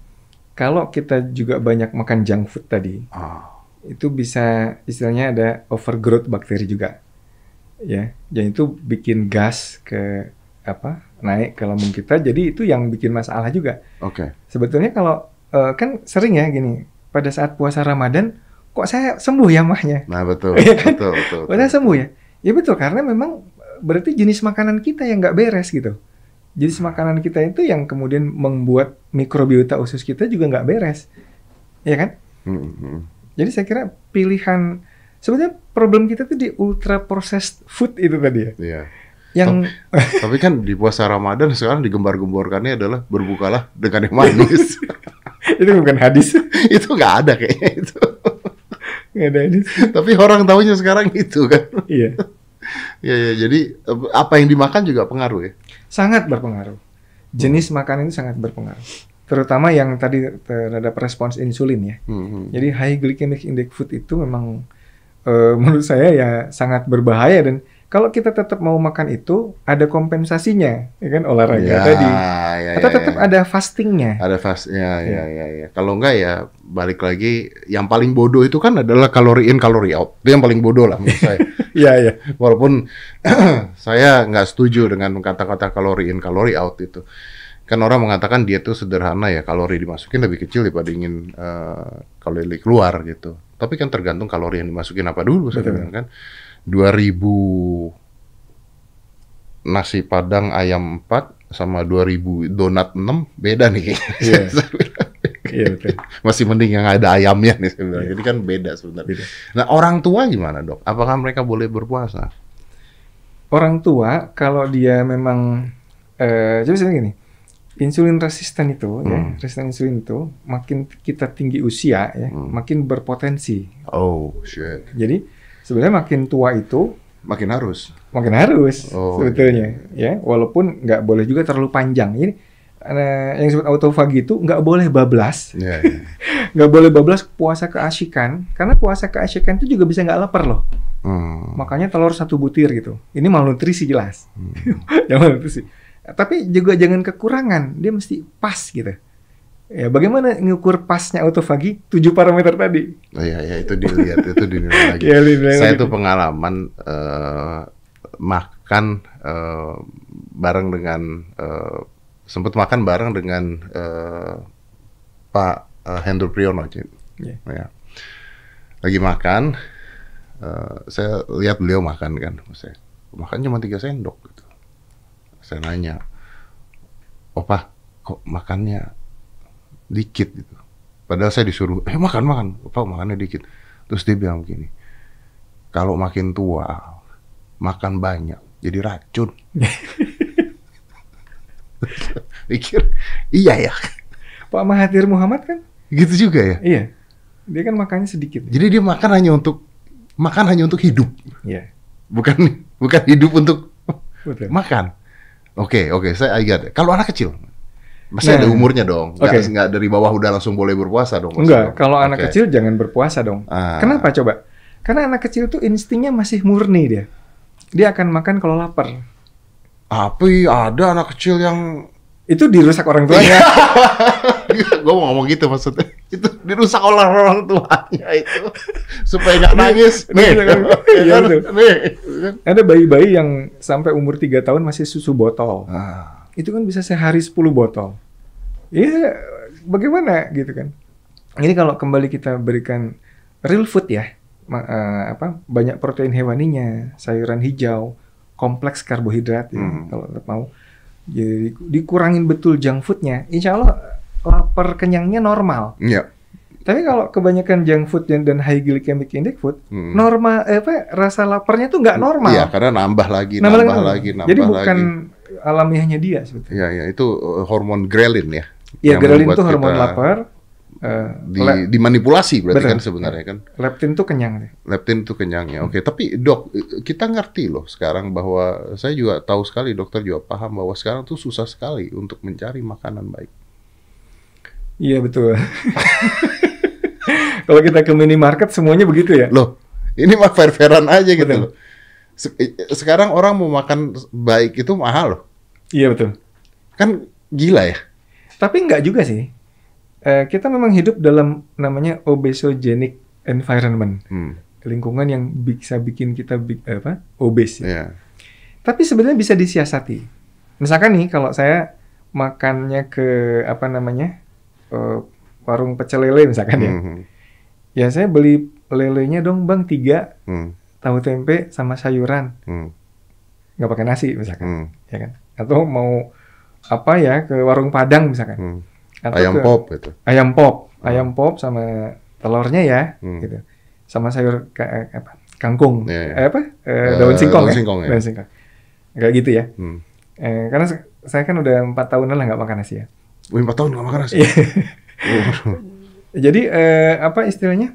kalau kita juga banyak makan junk food tadi, Ah, itu bisa istilahnya ada overgrowth bakteri juga. Ya, dan itu bikin gas ke apa? naik ke lambung kita. Jadi itu yang bikin masalah juga. Oke. Sebetulnya kalau eh, kan sering ya gini, pada saat puasa Ramadan kok saya sembuh ya mahnya. Nah betul, Iya kan? betul, betul. Kok saya sembuh ya? Ya betul karena memang berarti jenis makanan kita yang nggak beres gitu. Jenis makanan kita itu yang kemudian membuat mikrobiota usus kita juga nggak beres. Ya kan? Hmm, hmm. Jadi saya kira pilihan sebenarnya problem kita tuh di ultra processed food itu tadi ya. Iya. Yang Tapi kan di puasa Ramadan sekarang digembar-gemborkannya adalah berbukalah dengan yang manis. itu bukan hadis. itu nggak ada kayaknya itu. Nggak ada hadis. Tapi orang tahunya sekarang itu kan. Iya. Ya, ya, jadi eh, apa yang dimakan juga pengaruh ya. Sangat berpengaruh. Jenis makanan itu sangat berpengaruh. Terutama yang tadi terhadap respons insulin ya. Hmm, hmm. Jadi high glycemic index food itu memang eh, menurut saya ya sangat berbahaya dan kalau kita tetap mau makan itu ada kompensasinya, ya kan olahraga Ya, tadi. ya, Atau ya, tetap ya. ada fastingnya. Ada fast, ya, Iya. ya, ya, ya. Kalau enggak ya balik lagi, yang paling bodoh itu kan adalah kalori in, kalori out. Itu yang paling bodoh lah menurut saya. Iya iya. Walaupun saya nggak setuju dengan kata-kata kalori in, kalori out itu. Kan orang mengatakan diet itu sederhana ya, kalori dimasukin lebih kecil daripada ingin eh, kalori keluar gitu. Tapi kan tergantung kalori yang dimasukin apa dulu bilang kan. 2000 nasi padang ayam 4 sama 2000 donat 6 beda nih. Iya. Iya betul. Masih mending yang ada ayamnya nih bilang. Iya. Jadi kan beda sebenarnya. Beda. Nah, orang tua gimana, Dok? Apakah mereka boleh berpuasa? Orang tua kalau dia memang eh jadi misalnya gini, insulin resisten itu ya, Hmm. resisten insulin itu makin kita tinggi usia ya, Hmm. makin berpotensi. Oh, shit. Jadi sebenarnya makin tua itu Makin harus. makin harus Oh, sebetulnya ya. Walaupun nggak boleh juga terlalu panjang. Ini eh, yang disebut autofagi itu nggak boleh bablas. Ya, ya. nggak boleh bablas puasa keasyikan karena puasa keasyikan itu juga bisa nggak lapar loh. Hmm. makanya telur satu butir gitu. Ini malnutrisi jelas. Hmm. jangan malnutrisi. Tapi juga jangan kekurangan. Dia mesti pas gitu ya bagaimana ngukur pasnya autofagi tujuh parameter tadi Oh, ya, ya, itu dilihat, itu dinilai lagi. Ya, dinilai Saya lagi. tuh pengalaman eh, makan eh, bareng dengan eh, sempat makan bareng dengan eh, Pak eh, Hendro Priyono. Iya. Ya. Lagi makan, eh, saya lihat beliau makan kan, saya makan cuma tiga sendok gitu. Saya nanya, Opa, kok makannya dikit gitu. Padahal saya disuruh, eh makan makan, Opa makannya dikit. Terus dia bilang begini, kalau makin tua, makan banyak, jadi racun. Pikir, iya ya, Pak Mahathir Muhammad kan gitu juga ya. iya dia kan makannya sedikit Jadi dia makan hanya untuk makan hanya untuk hidup, iya bukan bukan hidup untuk betul makan. Oke oke, saya I. Kalau anak kecil, masih ada Nah, umurnya dong. Oke. nggak dari bawah udah langsung boleh berpuasa dong. Enggak, dong. kalau anak Oke. kecil jangan berpuasa dong. Ah. Kenapa coba? Karena anak kecil tuh instingnya masih murni dia. Dia akan makan kalau lapar. Tapi ada anak kecil yang Itu dirusak orang tuanya. gue mau ngomong gitu maksudnya itu dirusak oleh orang tuanya itu supaya nggak nangis nih Iya, kan? betul. nih Ada bayi-bayi yang sampai umur 3 tahun masih susu botol. ah, Itu kan bisa sehari 10 botol. Iya, bagaimana gitu kan. Ini kalau kembali kita berikan real food ya. eh, apa banyak protein hewaninya, sayuran hijau, kompleks karbohidrat ya, Hmm. kalau mau. Jadi dikurangin betul junk foodnya, insya Allah lapar kenyangnya normal. Iya. Tapi kalau kebanyakan junk food dan, dan high glycemic index food, Hmm. normal eh, apa rasa laparnya tuh nggak normal. Iya, karena nambah lagi, Nambah nambah, lagi. nambah Jadi bukan lagi. alamiahnya dia sebetulnya. Iya, iya, itu uh, hormon ghrelin ya. Iya, Yang ghrelin itu hormon kita lapar. eh, Di, le- dimanipulasi berarti Betul. kan sebenarnya kan. leptin tuh kenyang. Leptin itu kenyangnya. Oke, tapi dok, kita ngerti loh sekarang bahwa saya juga tahu sekali dokter juga paham bahwa sekarang tuh susah sekali untuk mencari makanan baik. Iya betul. Kalau kita ke minimarket semuanya begitu ya. Loh, ini mah fair-fairan aja gitu Betul. loh. Se- Sekarang orang mau makan baik itu mahal loh. Iya betul. Kan gila ya. Tapi nggak juga sih. eh, kita memang hidup dalam namanya obesogenic environment, Hmm. lingkungan yang bisa bikin kita bi- apa obes. ya. Ya. Tapi sebenarnya bisa disiasati. Misalkan nih kalau saya makannya ke apa namanya eh, warung pecel lele misalkan ya, Hmm. ya saya beli lelenya dong bang tiga Hmm. tahu tempe sama sayuran, Hmm. nggak pakai nasi misalkan, Hmm. ya kan? Atau mau apa ya ke warung Padang misalkan, Hmm. Atau Ayam ke- pop itu. ayam pop, ayam pop sama telurnya ya, Hmm. gitu, sama sayur ka- eh, apa kangkung, Iya, iya. Eh, apa Eh, Eh, daun singkong daun ya, singkong, ya. daun singkong, kayak gitu ya. Hmm. Eh, karena saya kan udah empat tahunan lah nggak makan nasi ya. Wih, empat tahun nggak makan nasi. Iya. Jadi eh, apa istilahnya?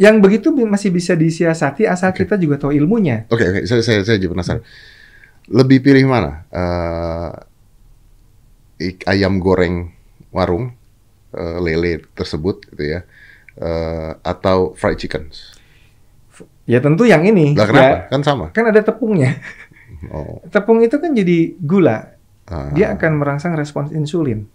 Yang begitu masih bisa disiasati asal kita juga tahu ilmunya. Oke, oke, saya, saya, saya jadi penasaran. Lebih pilih mana? Eh, ik- ayam goreng warung, eh, lele tersebut, gitu ya, Eh, atau fried chicken? Ya tentu yang ini. Lah kenapa? Ya, Kan sama. kan ada tepungnya. Oh, Tepung itu kan jadi gula. ah. Dia akan merangsang respons insulin.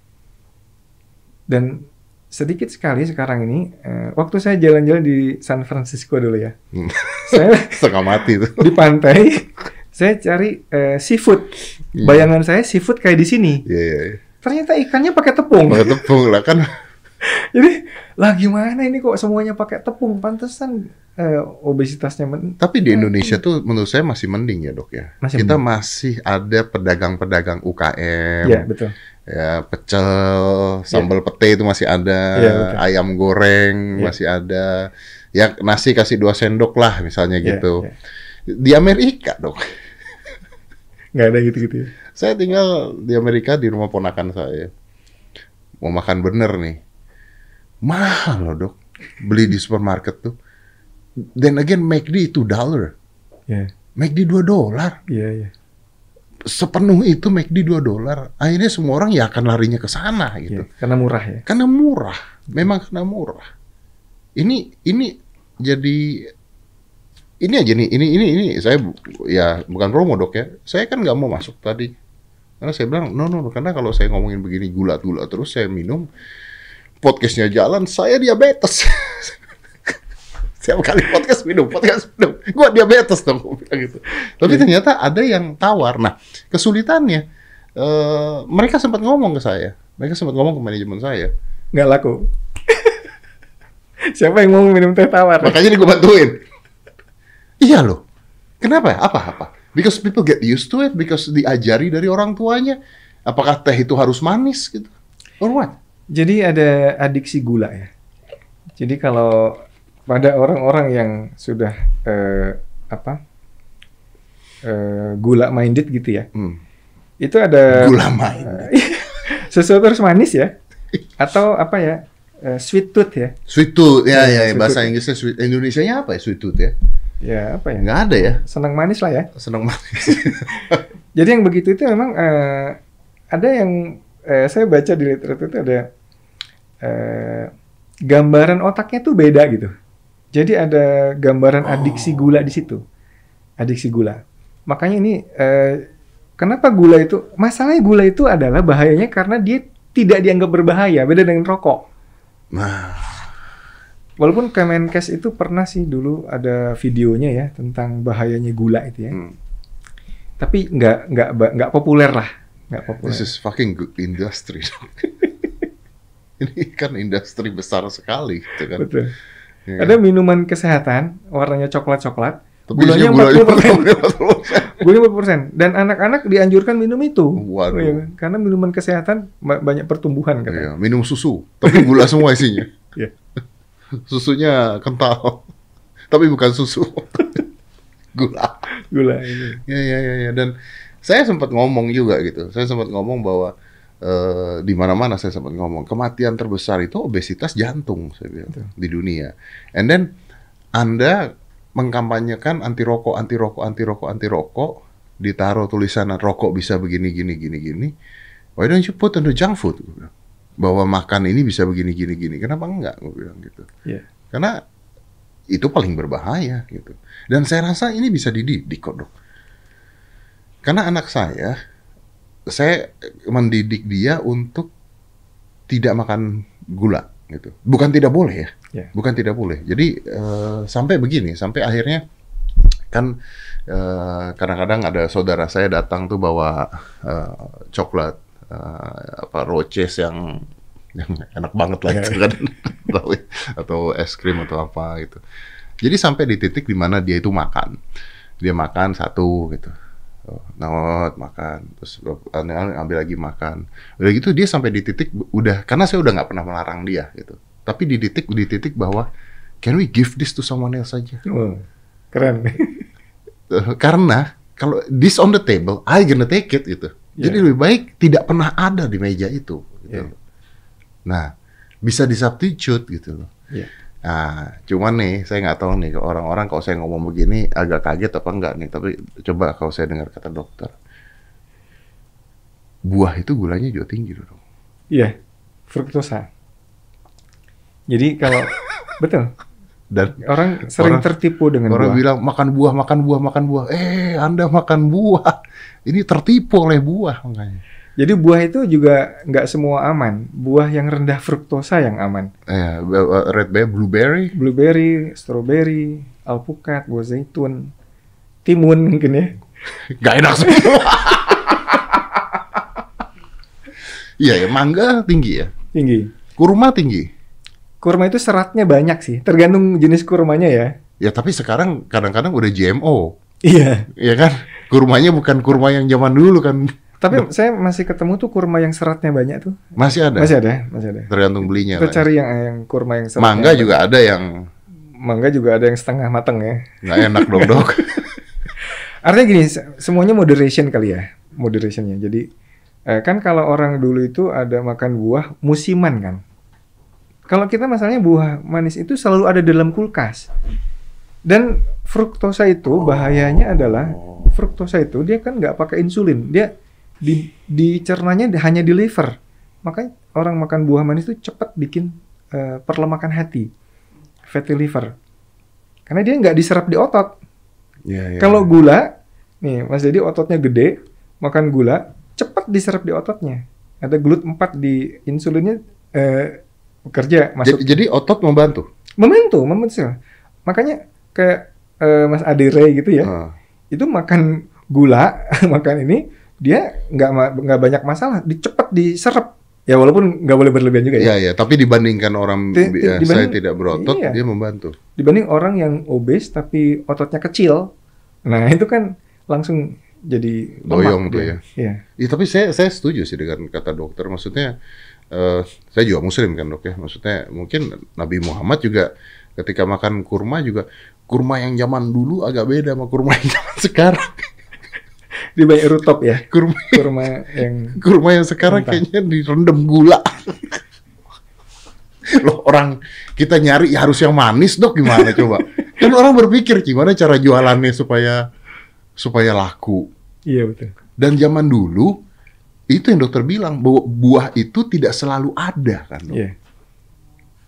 Dan sedikit sekali sekarang ini, eh, waktu saya jalan-jalan di San Francisco dulu ya, Hmm. saya setengah mati tuh. di pantai, saya cari eh, seafood. Iya. Bayangan saya seafood kayak di sini. Iya, iya. iya. Ternyata ikannya pakai tepung. Pakai tepung lah kan. Jadi lah gimana ini kok semuanya pakai tepung? Pantesan eh, obesitasnya men- Tapi di Indonesia tuh menurut saya masih mending ya dok ya. Masih Kita mending. masih ada pedagang-pedagang UKM. Iya betul. ya pecel, sambal pete itu masih ada, Iya, betul. ayam goreng Iya. masih ada, ya nasi kasih dua sendok lah misalnya Iya, gitu. iya. Di Amerika dok, Nggak ada gitu-gitu. ya. saya tinggal di Amerika di rumah ponakan saya, mau makan bener nih, mahal loh dok, beli di supermarket tuh. Then again McD itu dollar, Iya, McD 2 dolar, iya, iya. sepenuh itu McD 2 dolar. Akhirnya semua orang ya akan larinya ke sana gitu. Iya, Karena murah ya. Karena murah, memang karena murah. Ini ini jadi ini aja nih, ini ini ini saya bu- ya bukan promo dok ya. Saya kan nggak mau masuk tadi. Karena saya bilang no no, no. karena kalau saya ngomongin begini gula-gula terus saya minum podcastnya jalan, saya diabetes. Setiap kali podcast minum, podcast minum, gua diabetes dong, gua bilang gitu. Tapi ternyata ada yang tawar. Nah, kesulitannya eh, mereka sempat ngomong ke saya, mereka sempat ngomong ke manajemen saya. Nggak laku. Siapa yang mau minum teh tawar? Makanya ini gue bantuin. Iya loh. Kenapa ya? Apa apa? Because people get used to it, because diajari dari orang tuanya. Apakah teh itu harus manis gitu? Or what? Jadi ada adiksi gula ya. Jadi kalau pada orang-orang yang sudah eh, apa eh, gula minded gitu ya, Hmm. itu ada Gula main. sesuatu harus manis ya, atau apa ya eh, sweet tooth ya, Sweet tooth, ya, Iya, ya, sweet bahasa tooth. Inggrisnya sweet. Indonesia-nya apa ya sweet tooth ya? Ya apa ya, Nggak ada ya. senang manis lah ya. Senang manis. Jadi yang begitu itu memang eh, ada yang eh, saya baca di literatur itu ada eh, gambaran otaknya tuh beda gitu. Jadi ada gambaran adiksi gula di situ, adiksi gula. Makanya ini eh, kenapa gula itu masalahnya gula itu adalah bahayanya karena dia tidak dianggap berbahaya, beda dengan rokok. nah, Walaupun Kemenkes itu pernah sih dulu ada videonya ya tentang bahayanya gula itu ya. hmm. Tapi nggak nggak nggak populer lah, nggak populer. this is fucking good industry. ini kan industri besar sekali, gitu kan. Betul. Ya. Ada minuman kesehatan warnanya coklat-coklat, Tapi gulanya isinya gulanya 40%. gulanya 40%. Dan anak-anak dianjurkan minum itu. Waduh. Kan? Karena minuman kesehatan ba- banyak pertumbuhan Iya, katanya. minum susu, tapi gula semua isinya. Iya. Susunya kental, tapi bukan susu. gula. Gula ini. Ya, ya, ya, ya. Dan saya sempat ngomong juga gitu. Saya sempat ngomong bahwa eh, di mana-mana saya sempat ngomong kematian terbesar itu obesitas jantung saya bilang di dunia. And then Anda mengkampanyekan anti rokok, anti rokok, anti rokok, anti rokok, ditaruh tulisan rokok bisa begini, gini, gini, gini. Why don't you put on the junk food? Bahwa makan ini bisa begini, gini, gini. Kenapa enggak? Gue bilang gitu. Iya. Karena itu paling berbahaya gitu. Dan saya rasa ini bisa dididik kok dok. Karena anak saya, saya mendidik dia untuk tidak makan gula gitu. Bukan tidak boleh ya. Ya. Bukan tidak boleh. Jadi eh, sampai begini, sampai akhirnya kan eh, kadang-kadang ada saudara saya datang tuh bawa eh, coklat eh, apa roches yang yang enak banget lah gitu kan Tahu ya? atau es krim atau apa gitu. Jadi sampai di titik di mana dia itu makan. Dia makan satu gitu. Oh, Not makan, terus aneh-aneh ambil lagi makan. Udah gitu dia sampai di titik udah karena saya udah nggak pernah melarang dia gitu. Tapi di titik di titik bahwa can we give this to someone else saja? Oh, keren. Eh, karena kalau this on the table, I gonna take it gitu. Jadi Yeah. lebih baik tidak pernah ada di meja itu. Gitu. Yeah. Nah, bisa disubstitute gitu loh. Iya. Nah, cuman nih saya nggak tahu nih orang-orang kalau saya ngomong begini agak kaget apa enggak nih. Tapi coba kalau saya dengar kata dokter, buah itu gulanya juga tinggi loh. dok. Iya, fruktosa. Jadi kalau betul Dan orang sering Orang- tertipu dengan orang buah. bilang makan buah, makan buah, makan buah. Eh, Anda makan buah. Ini tertipu oleh buah makanya. Jadi buah itu juga nggak semua aman. Buah yang rendah fruktosa yang aman. Eh, red berry, blueberry, Blueberry, strawberry, alpukat, buah zaitun, timun mungkin ya. Gak enak semua. Iya ya, mangga tinggi ya. Tinggi. Kurma tinggi. Kurma itu seratnya banyak sih, tergantung jenis kurmanya ya. Ya tapi sekarang kadang-kadang udah GMO. Iya. Ya kan? Kurmanya bukan kurma yang zaman dulu kan. Tapi saya masih ketemu tuh kurma yang seratnya banyak tuh. Masih ada. Masih ada, masih ada. Tergantung belinya. Kita ya. cari yang yang kurma yang seratnya. Mangga banyak. juga ada yang Mangga juga ada yang setengah mateng ya. nggak enak dong dok. Artinya gini, se- semuanya moderation kali ya, moderationnya. Jadi eh, kan kalau orang dulu itu ada makan buah musiman kan. Kalau kita masalahnya buah manis itu selalu ada dalam kulkas. Dan fruktosa itu bahayanya adalah fruktosa itu dia kan nggak pakai insulin, dia di dicernanya hanya di liver. Makanya orang makan buah manis itu cepat bikin eh, perlemakan hati, fatty liver. Karena dia nggak diserap di otot. Iya, iya. Kalau gula, nih Mas Dedi ototnya gede, makan gula, cepat diserap di ototnya. Ada glut 4 di insulinnya eh, jadi, masuk. jadi otot membantu. Membantu, membantu. Makanya kayak eh, Mas Adire gitu ya, Ah. itu makan gula, makan ini, dia nggak nggak banyak masalah, dicepat diserap. Ya walaupun nggak boleh berlebihan juga ya. Iya iya, tapi dibandingkan orang di- eh, dibanding- saya tidak berotot, iya. dia membantu. Dibanding orang yang obes tapi ototnya kecil, nah itu kan langsung jadi Doyong tuh ya. Iya. Ya, tapi saya saya setuju sih dengan kata dokter. Maksudnya eh, saya juga muslim kan dok ya. Maksudnya mungkin Nabi Muhammad juga ketika makan kurma juga kurma yang zaman dulu agak beda sama kurma yang zaman sekarang. Di banyak rutop ya, Kurma kurma yang kurma yang sekarang Entah. kayaknya direndam gula. Loh orang kita nyari ya harus yang manis dok gimana coba? Kan orang berpikir gimana cara jualannya supaya supaya laku. iya betul. Dan zaman dulu itu yang dokter bilang bahwa buah itu tidak selalu ada kan. Dok? Iya.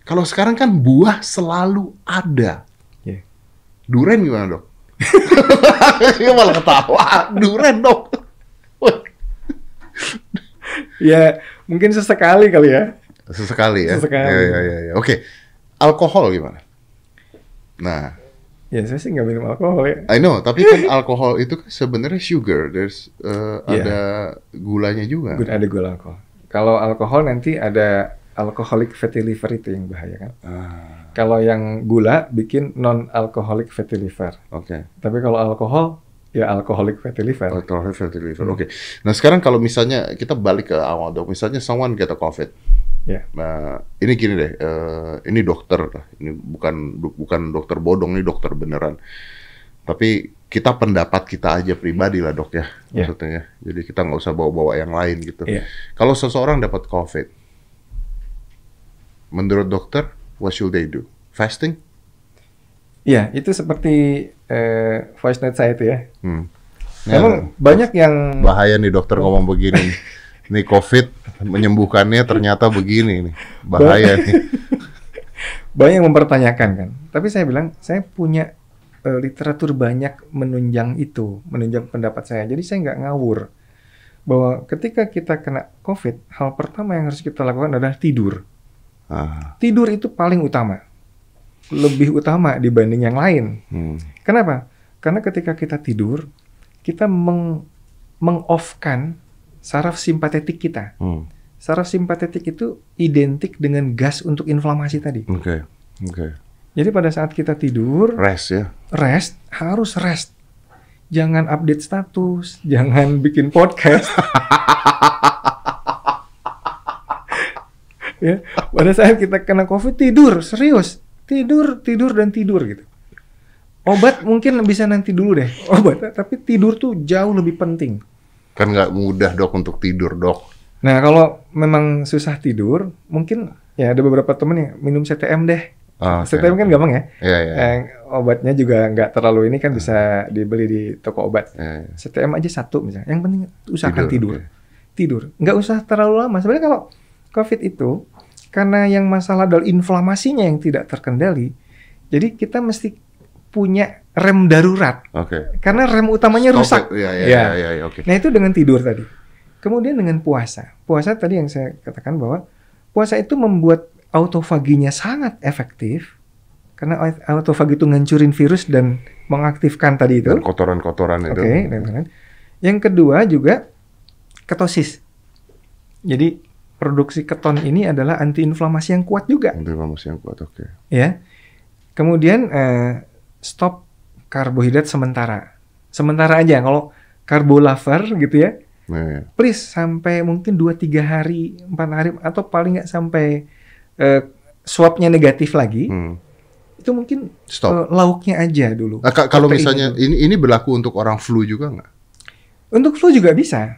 Kalau sekarang kan buah selalu ada. Iya. Duren gimana dok? Dia malah ketawa. Duren dok. Ya mungkin sesekali kali ya. Sesekali ya. Sesekali. Ya, ya, ya, ya. Oke. Alkohol gimana? Nah, Ya saya sih nggak minum alkohol ya. I know, tapi kan alkohol itu kan sebenarnya sugar. There's uh, Iya. ada gulanya juga. Good ada gula alkohol. Kalau alkohol nanti ada alcoholic fatty liver itu yang bahaya kan. Ah, Kalau yang gula bikin non alcoholic fatty liver. Oke. Tapi kalau alkohol ya alcoholic fatty liver. Alcohol fatty liver. Oke. Nah sekarang kalau misalnya kita balik ke awal dok, misalnya someone get a COVID. Ya. Nah ini gini deh, eh, ini dokter, ini bukan bukan dokter bodong, ini dokter beneran. Tapi kita pendapat kita aja pribadi lah dok ya, Ya. maksudnya ya. Jadi kita nggak usah bawa-bawa yang lain gitu. Iya. Kalau seseorang dapat COVID, menurut dokter, what should they do? Fasting? Iya, itu seperti eh, voice note saya itu ya. Hmm. Memang banyak yang bahaya nih dokter ngomong begini. nih. COVID menyembuhkannya ternyata begini nih. Bahaya nih. banyak yang mempertanyakan kan. Tapi saya bilang saya punya eh, literatur banyak menunjang itu, menunjang pendapat saya. Jadi saya nggak ngawur bahwa ketika kita kena COVID, hal pertama yang harus kita lakukan adalah tidur. Ah, Tidur itu paling utama. Lebih utama dibanding yang lain. hmm. Kenapa? Karena ketika kita tidur, kita meng meng-off-kan saraf simpatetik kita. Hmm. Saraf simpatetik itu identik dengan gas untuk inflamasi tadi. Oke, oke. Jadi pada saat kita tidur, Rest ya. rest harus rest. Jangan update status, jangan bikin podcast. ya, pada saat kita kena COVID tidur, serius. Tidur, tidur dan tidur gitu. Obat mungkin bisa nanti dulu deh. Obat, tapi tidur tuh jauh lebih penting. Kan nggak mudah dok untuk tidur dok. Nah, kalau memang susah tidur, mungkin ya ada beberapa temen yang minum CTM deh. Ah, oke, CTM kan gampang ya. Iya, iya. Eh, obatnya juga nggak terlalu ini kan bisa dibeli di toko obat. Iya, iya. CTM aja satu misalnya. Yang penting usahakan Tidur, tidur. oke. Tidur. Nggak usah terlalu lama. Sebenarnya kalau COVID itu karena yang masalah adalah inflamasinya yang tidak terkendali. Jadi kita mesti punya rem darurat. Oke. Karena rem utamanya Stop rusak. it. Iya, iya, Ya. iya, iya, oke. Nah itu dengan tidur tadi. Kemudian dengan puasa. Puasa tadi yang saya katakan bahwa puasa itu membuat autofaginya sangat efektif. Karena au- autofagi itu ngancurin virus dan mengaktifkan tadi itu. Dan kotoran-kotoran Oke, itu. dan lain-lain. Yang kedua juga ketosis. Jadi produksi keton ini adalah antiinflamasi yang kuat juga, Untuk inflamasi yang kuat, oke. ya. Kemudian eh, stop karbohidrat sementara. Sementara aja kalau karbo lover gitu ya. Nah, iya. Please sampai mungkin 2 3 hari, 4 hari atau paling nggak sampai eh, swabnya negatif lagi. Hmm. Itu mungkin Stop. eh, lauknya aja dulu. Nah, ka- kalau misalnya dulu. ini ini berlaku untuk orang flu juga nggak? Untuk flu juga bisa.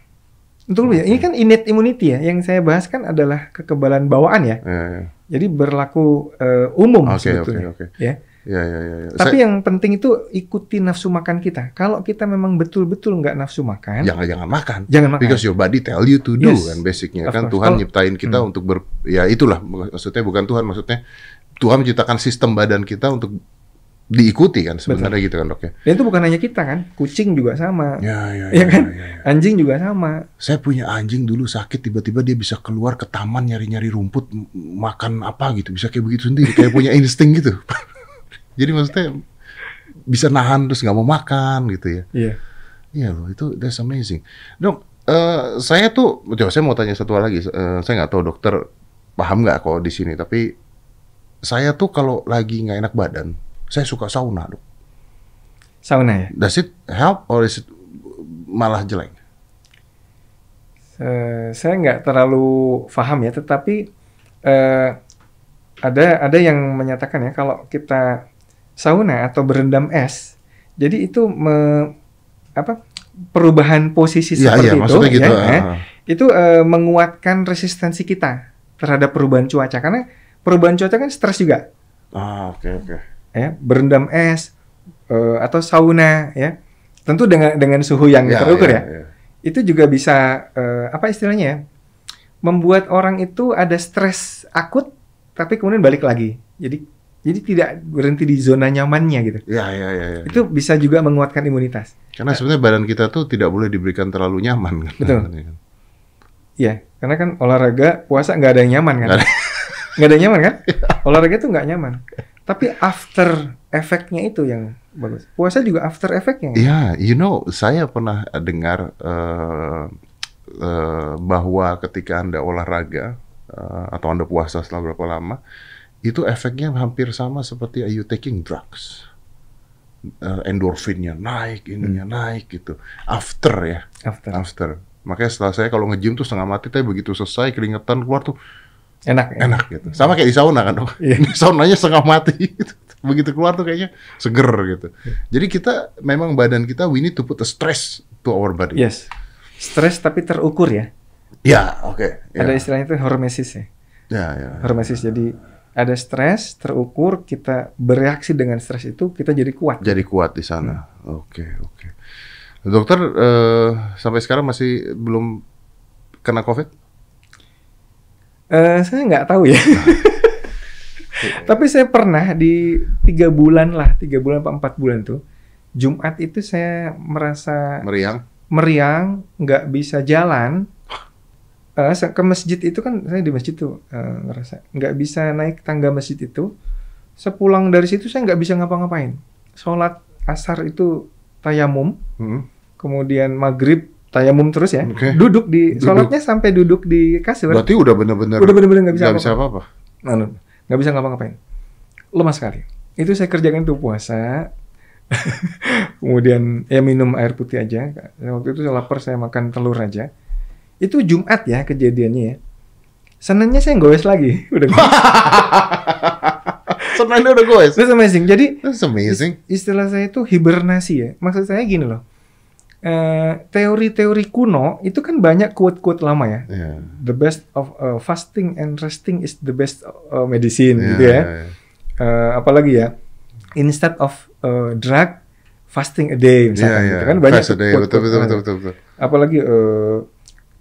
Untuk flu ya. Ini kan innate immunity ya. Yang saya bahas kan adalah kekebalan bawaan ya. Iya, iya. Jadi berlaku eh, umum oke, sebetulnya. oke. Ya. Iya, iya, iya. iya. Tapi Saya- yang penting itu ikuti nafsu makan kita. Kalau kita memang betul-betul nggak nafsu makan, jangan jangan makan. jangan makan. Because your body tell you to do Yes. kan basicnya Of kan course. Tuhan Kalau- nyiptain kita Hmm. untuk ber ya itulah maksudnya bukan Tuhan maksudnya Tuhan menciptakan sistem badan kita untuk diikuti kan sebenarnya gitu kan dok ya. Dan itu bukan hanya kita kan, kucing juga sama, Ya ya Iya kan? ya, ya. anjing juga sama. Saya punya anjing dulu sakit tiba-tiba dia bisa keluar ke taman nyari-nyari rumput makan apa gitu bisa kayak begitu sendiri kayak punya insting gitu. Jadi maksudnya bisa nahan terus nggak mau makan gitu ya. Iya. Iya loh, itu that's amazing. Dok, eh, saya tuh, coba saya mau tanya satu hal lagi. Eh, saya nggak tahu dokter paham nggak kok di sini, tapi saya tuh kalau lagi nggak enak badan, saya suka sauna, dok. Sauna ya. Does it help or is it malah jelek? Eh, saya nggak terlalu paham ya, tetapi eh, ada ada yang menyatakan ya kalau kita sauna atau berendam es, jadi itu me- apa perubahan posisi Iya, seperti iya, itu, gitu. ya, ah. itu eh, menguatkan resistensi kita terhadap perubahan cuaca karena perubahan cuaca kan stres juga, Ah, oke oke. ya berendam es eh, atau sauna ya, tentu dengan dengan suhu yang Ya, terukur ya, ya ya. itu juga bisa eh, apa istilahnya ya membuat orang itu ada stres akut tapi kemudian balik lagi jadi jadi tidak berhenti di zona nyamannya gitu Ya, ya, ya, ya. itu bisa juga menguatkan imunitas Karena sebenarnya badan kita tuh tidak boleh diberikan terlalu nyaman kan. Betul. Iya kan? ya karena kan olahraga puasa nggak ada yang nyaman kan Nggak ada. yang nyaman kan olahraga itu nggak nyaman tapi after efeknya itu yang bagus puasa juga after efeknya Iya, you know, saya pernah dengar eh, eh, bahwa ketika anda olahraga eh, atau anda puasa setelah berapa lama, itu efeknya hampir sama seperti you taking drugs. Eh, endorfinnya naik, ininya naik gitu. After ya, after after. Makanya setelah saya kalau nge-gym tuh setengah mati, tapi begitu selesai keringetan keluar tuh enak ya? enak gitu. Sama kayak di sauna kan dok. Di saunanya setengah mati. Gitu. Begitu keluar tuh kayaknya seger gitu. Iya. Jadi kita memang badan kita we need to put a stress to our body. yes stres tapi terukur ya Ya, oke. Ya. ada istilahnya itu hormesis ya Ya, ya. hormesis jadi ada stres terukur kita bereaksi dengan stres itu kita jadi kuat Jadi kuat di sana. Hmm. Oke, oke. Dokter eh, sampai sekarang masih belum kena COVID? Eh, saya nggak tahu ya tapi saya pernah di tiga bulan lah tiga bulan apa empat bulan tuh Jumat itu saya merasa Meriang? meriang nggak bisa jalan se- ke masjid itu kan saya di masjid tuh eh, ngerasa nggak bisa naik tangga masjid itu. Sepulang dari situ saya nggak bisa ngapa-ngapain. Sholat asar itu tayamum, Hmm. kemudian maghrib tayamum terus ya. Oke. Duduk di Duduk. sholatnya sampai duduk di kasur. Berarti udah bener-bener Udah bener-bener nggak bisa nggak bisa apa-apa. Anu, nggak bisa ngapa-ngapain. Lemah sekali. Itu saya kerjakan tuh puasa. Kemudian ya minum air putih aja. Waktu itu saya lapar saya makan telur aja. Itu Jumat ya kejadiannya ya. Senangnya saya goes lagi. Udah Sebenarnya udah gue. That's amazing. Jadi That's amazing. istilah saya itu hibernasi ya. Maksud saya gini loh. Eh, teori-teori kuno itu kan banyak quote-quote lama ya. Iya. The best of uh, fasting and resting is the best uh, medicine Iya, gitu ya. iya, iya. Eh, apalagi ya instead of uh, drug fasting a day misalkan iya. gitu kan banyak Fast a day. quote-quote Betul, betul, lama. betul, betul, betul. apalagi eh,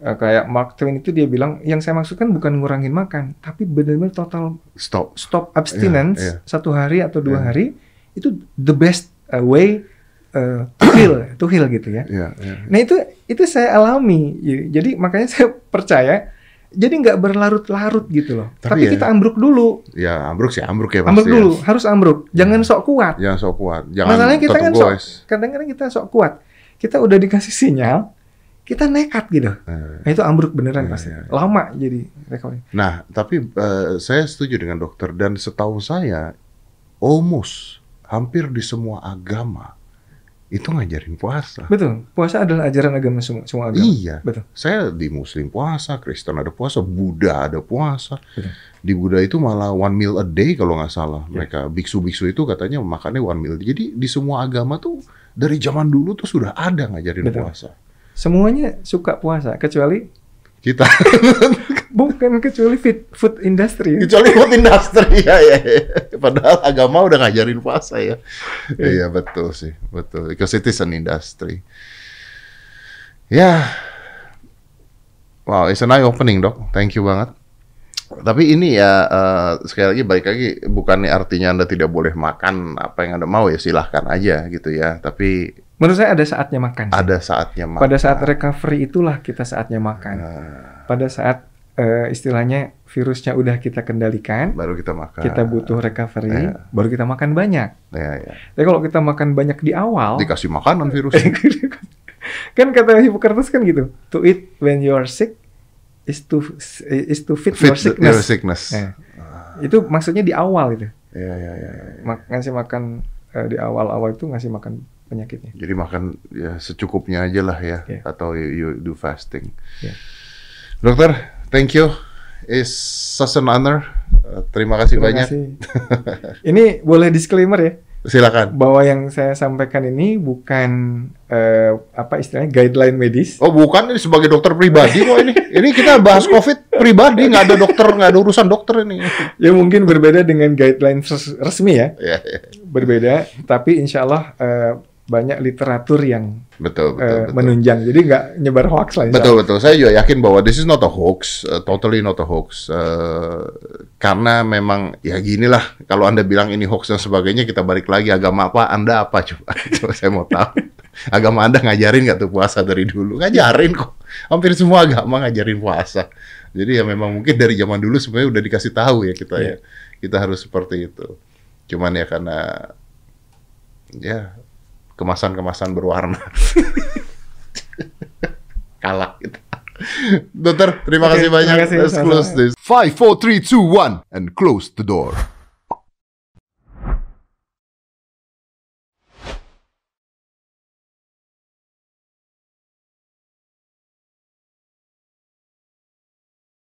eh, kayak Mark Twain itu dia bilang yang saya maksudkan bukan ngurangin makan tapi benar-benar total Stop. stop abstinence Iya, iya. satu hari atau dua Iya. hari itu the best uh, way uh, to heal to heal gitu ya Iya, iya. nah itu itu saya alami jadi makanya saya percaya jadi nggak berlarut-larut gitu loh Tapi tapi, ya- kita ambruk dulu Ya ambruk sih ambruk ya pasti. ambruk ya. dulu harus ambruk jangan sok kuat Jangan sok kuat. Jangan Masalahnya kita kan sok, kadang-kadang kita sok kuat. Kita udah dikasih sinyal, kita nekat gitu. Eh, Nah, itu ambruk beneran Iya, pasti. iya, iya. Lama jadi recovery. Nah, tapi eh, saya setuju dengan dokter dan setahu saya almost hampir di semua agama itu ngajarin puasa. Betul. Puasa adalah ajaran agama semua, semua agama. Iya. Betul. Saya di Muslim puasa, Kristen ada puasa, Buddha ada puasa. Betul. Di Buddha itu malah one meal a day kalau nggak salah. Iya. Mereka biksu-biksu itu katanya makannya one meal. Jadi di semua agama tuh dari zaman dulu tuh sudah ada ngajarin Betul. puasa. Semuanya suka puasa kecuali Kita bukan kecuali fit, food industry. kecuali buat industri ya, ya, ya. Padahal agama udah ngajarin puasa ya. Iya betul sih, betul. Because it is an industry. Ya, wow, it's an eye opening dok. Thank you banget. Tapi ini ya eh, sekali lagi balik lagi bukannya artinya anda tidak boleh makan apa yang anda mau ya silahkan aja gitu ya. Tapi Menurut saya ada saatnya makan. ada saatnya makan. Pada saat recovery itulah kita saatnya makan. Nah, Pada saat eh, istilahnya virusnya udah kita kendalikan, baru kita makan. kita butuh recovery, Iya. baru kita makan banyak. Ya, ya. Tapi kalau kita makan banyak di awal, Dikasih makanan virus. kan kata Hippocrates kan gitu, to eat when you are sick is to is to fit, your Fit sickness. your sickness. Nah, itu maksudnya di awal itu. Ya, ya, ya, ya. Mak- ngasih makan eh, di awal-awal itu ngasih makan penyakitnya. Jadi makan ya secukupnya aja lah ya, Iya. atau you, you do fasting. Iya. Dokter, thank you. It's such an honor. Uh, terima kasih Terima banyak. kasih. Ini boleh disclaimer ya, Silakan. bahwa yang saya sampaikan ini bukan eh, apa istilahnya guideline medis. Oh bukan ini sebagai dokter pribadi kok ini. Ini kita bahas COVID pribadi, nggak ada dokter, nggak ada urusan dokter ini. Ya mungkin berbeda dengan guideline res- resmi ya, Ya, ya. berbeda. Tapi insya Allah eh, banyak literatur yang Betul, betul, eh, betul. menunjang. Jadi nggak nyebar hoax lah. Betul betul. Saya juga yakin bahwa this is not a hoax, uh, totally not a hoax. Uh, karena memang ya gini lah. Kalau anda bilang ini hoax dan sebagainya, kita balik lagi agama apa? Anda apa coba? coba saya mau tahu. Agama anda ngajarin nggak tuh puasa dari dulu? Ngajarin kok. Hampir semua agama ngajarin puasa. Jadi ya memang mungkin dari zaman dulu sebenarnya udah dikasih tahu ya kita ya. Kita harus seperti itu. Cuman ya karena ya kemasan-kemasan berwarna. Kalah kita. Dokter, terima Oke, kasih banyak. terima kasih, Let's close this. 5, 4, 3, 2, 1, and close the door.